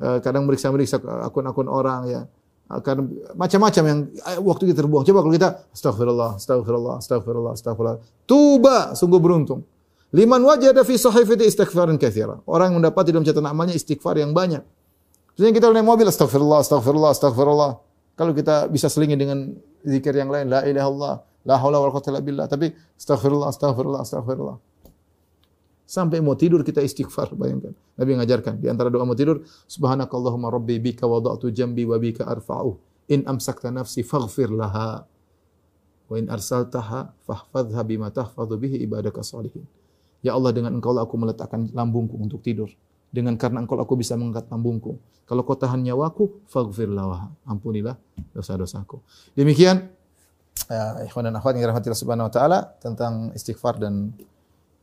Eh, kadang meriksa-meriksa akun-akun orang ya. Akan macam-macam yang eh, waktu kita terbuang. Coba kalau kita astagfirullah, astagfirullah, astagfirullah, astagfirullah. Tuba, sungguh beruntung. Liman wajada fi sahifati istighfaran katsira. Orang yang mendapat dalam catatan amalnya istighfar yang banyak. Misalnya kita naik mobil astagfirullah, astagfirullah, astagfirullah. Kalau kita bisa selingi dengan zikir yang lain, la ilaha illallah, la haula wala illa billah, tapi astagfirullah, astagfirullah, astagfirullah. Sampai mau tidur kita istighfar, bayangkan. Nabi mengajarkan di antara doa mau tidur, subhanakallahumma rabbi bika wada'tu jambi wa bika arfa'u. In amsakta nafsi faghfir laha. Wa in arsaltaha fahfadha bima tahfadhu bihi ibadaka salihin. Ya Allah dengan engkau aku meletakkan lambungku untuk tidur. Dengan karena engkau aku bisa mengangkat lambungku. Kalau kau tahan nyawaku, faghfir laha. Ampunilah dosa-dosaku. Demikian ya, ikhwan dan akhwat yang dirahmati Allah Subhanahu wa taala tentang istighfar dan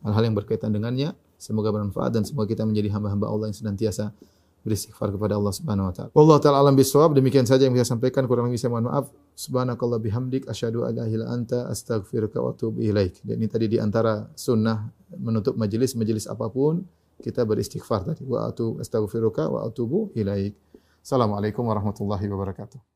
hal-hal yang berkaitan dengannya. Semoga bermanfaat dan semoga kita menjadi hamba-hamba Allah yang senantiasa beristighfar kepada Allah Subhanahu wa taala. Wallahu taala alam bisawab. Demikian saja yang bisa sampaikan kurang lebih saya mohon maaf. Subhanakallah bihamdik asyhadu an la ilaha anta astaghfiruka wa atubu ilaik. Dan ini tadi di antara sunnah menutup majelis majelis apa pun kita beristighfar tadi wa atu astaghfiruka wa atubu ilaik. Assalamualaikum warahmatullahi wabarakatuh.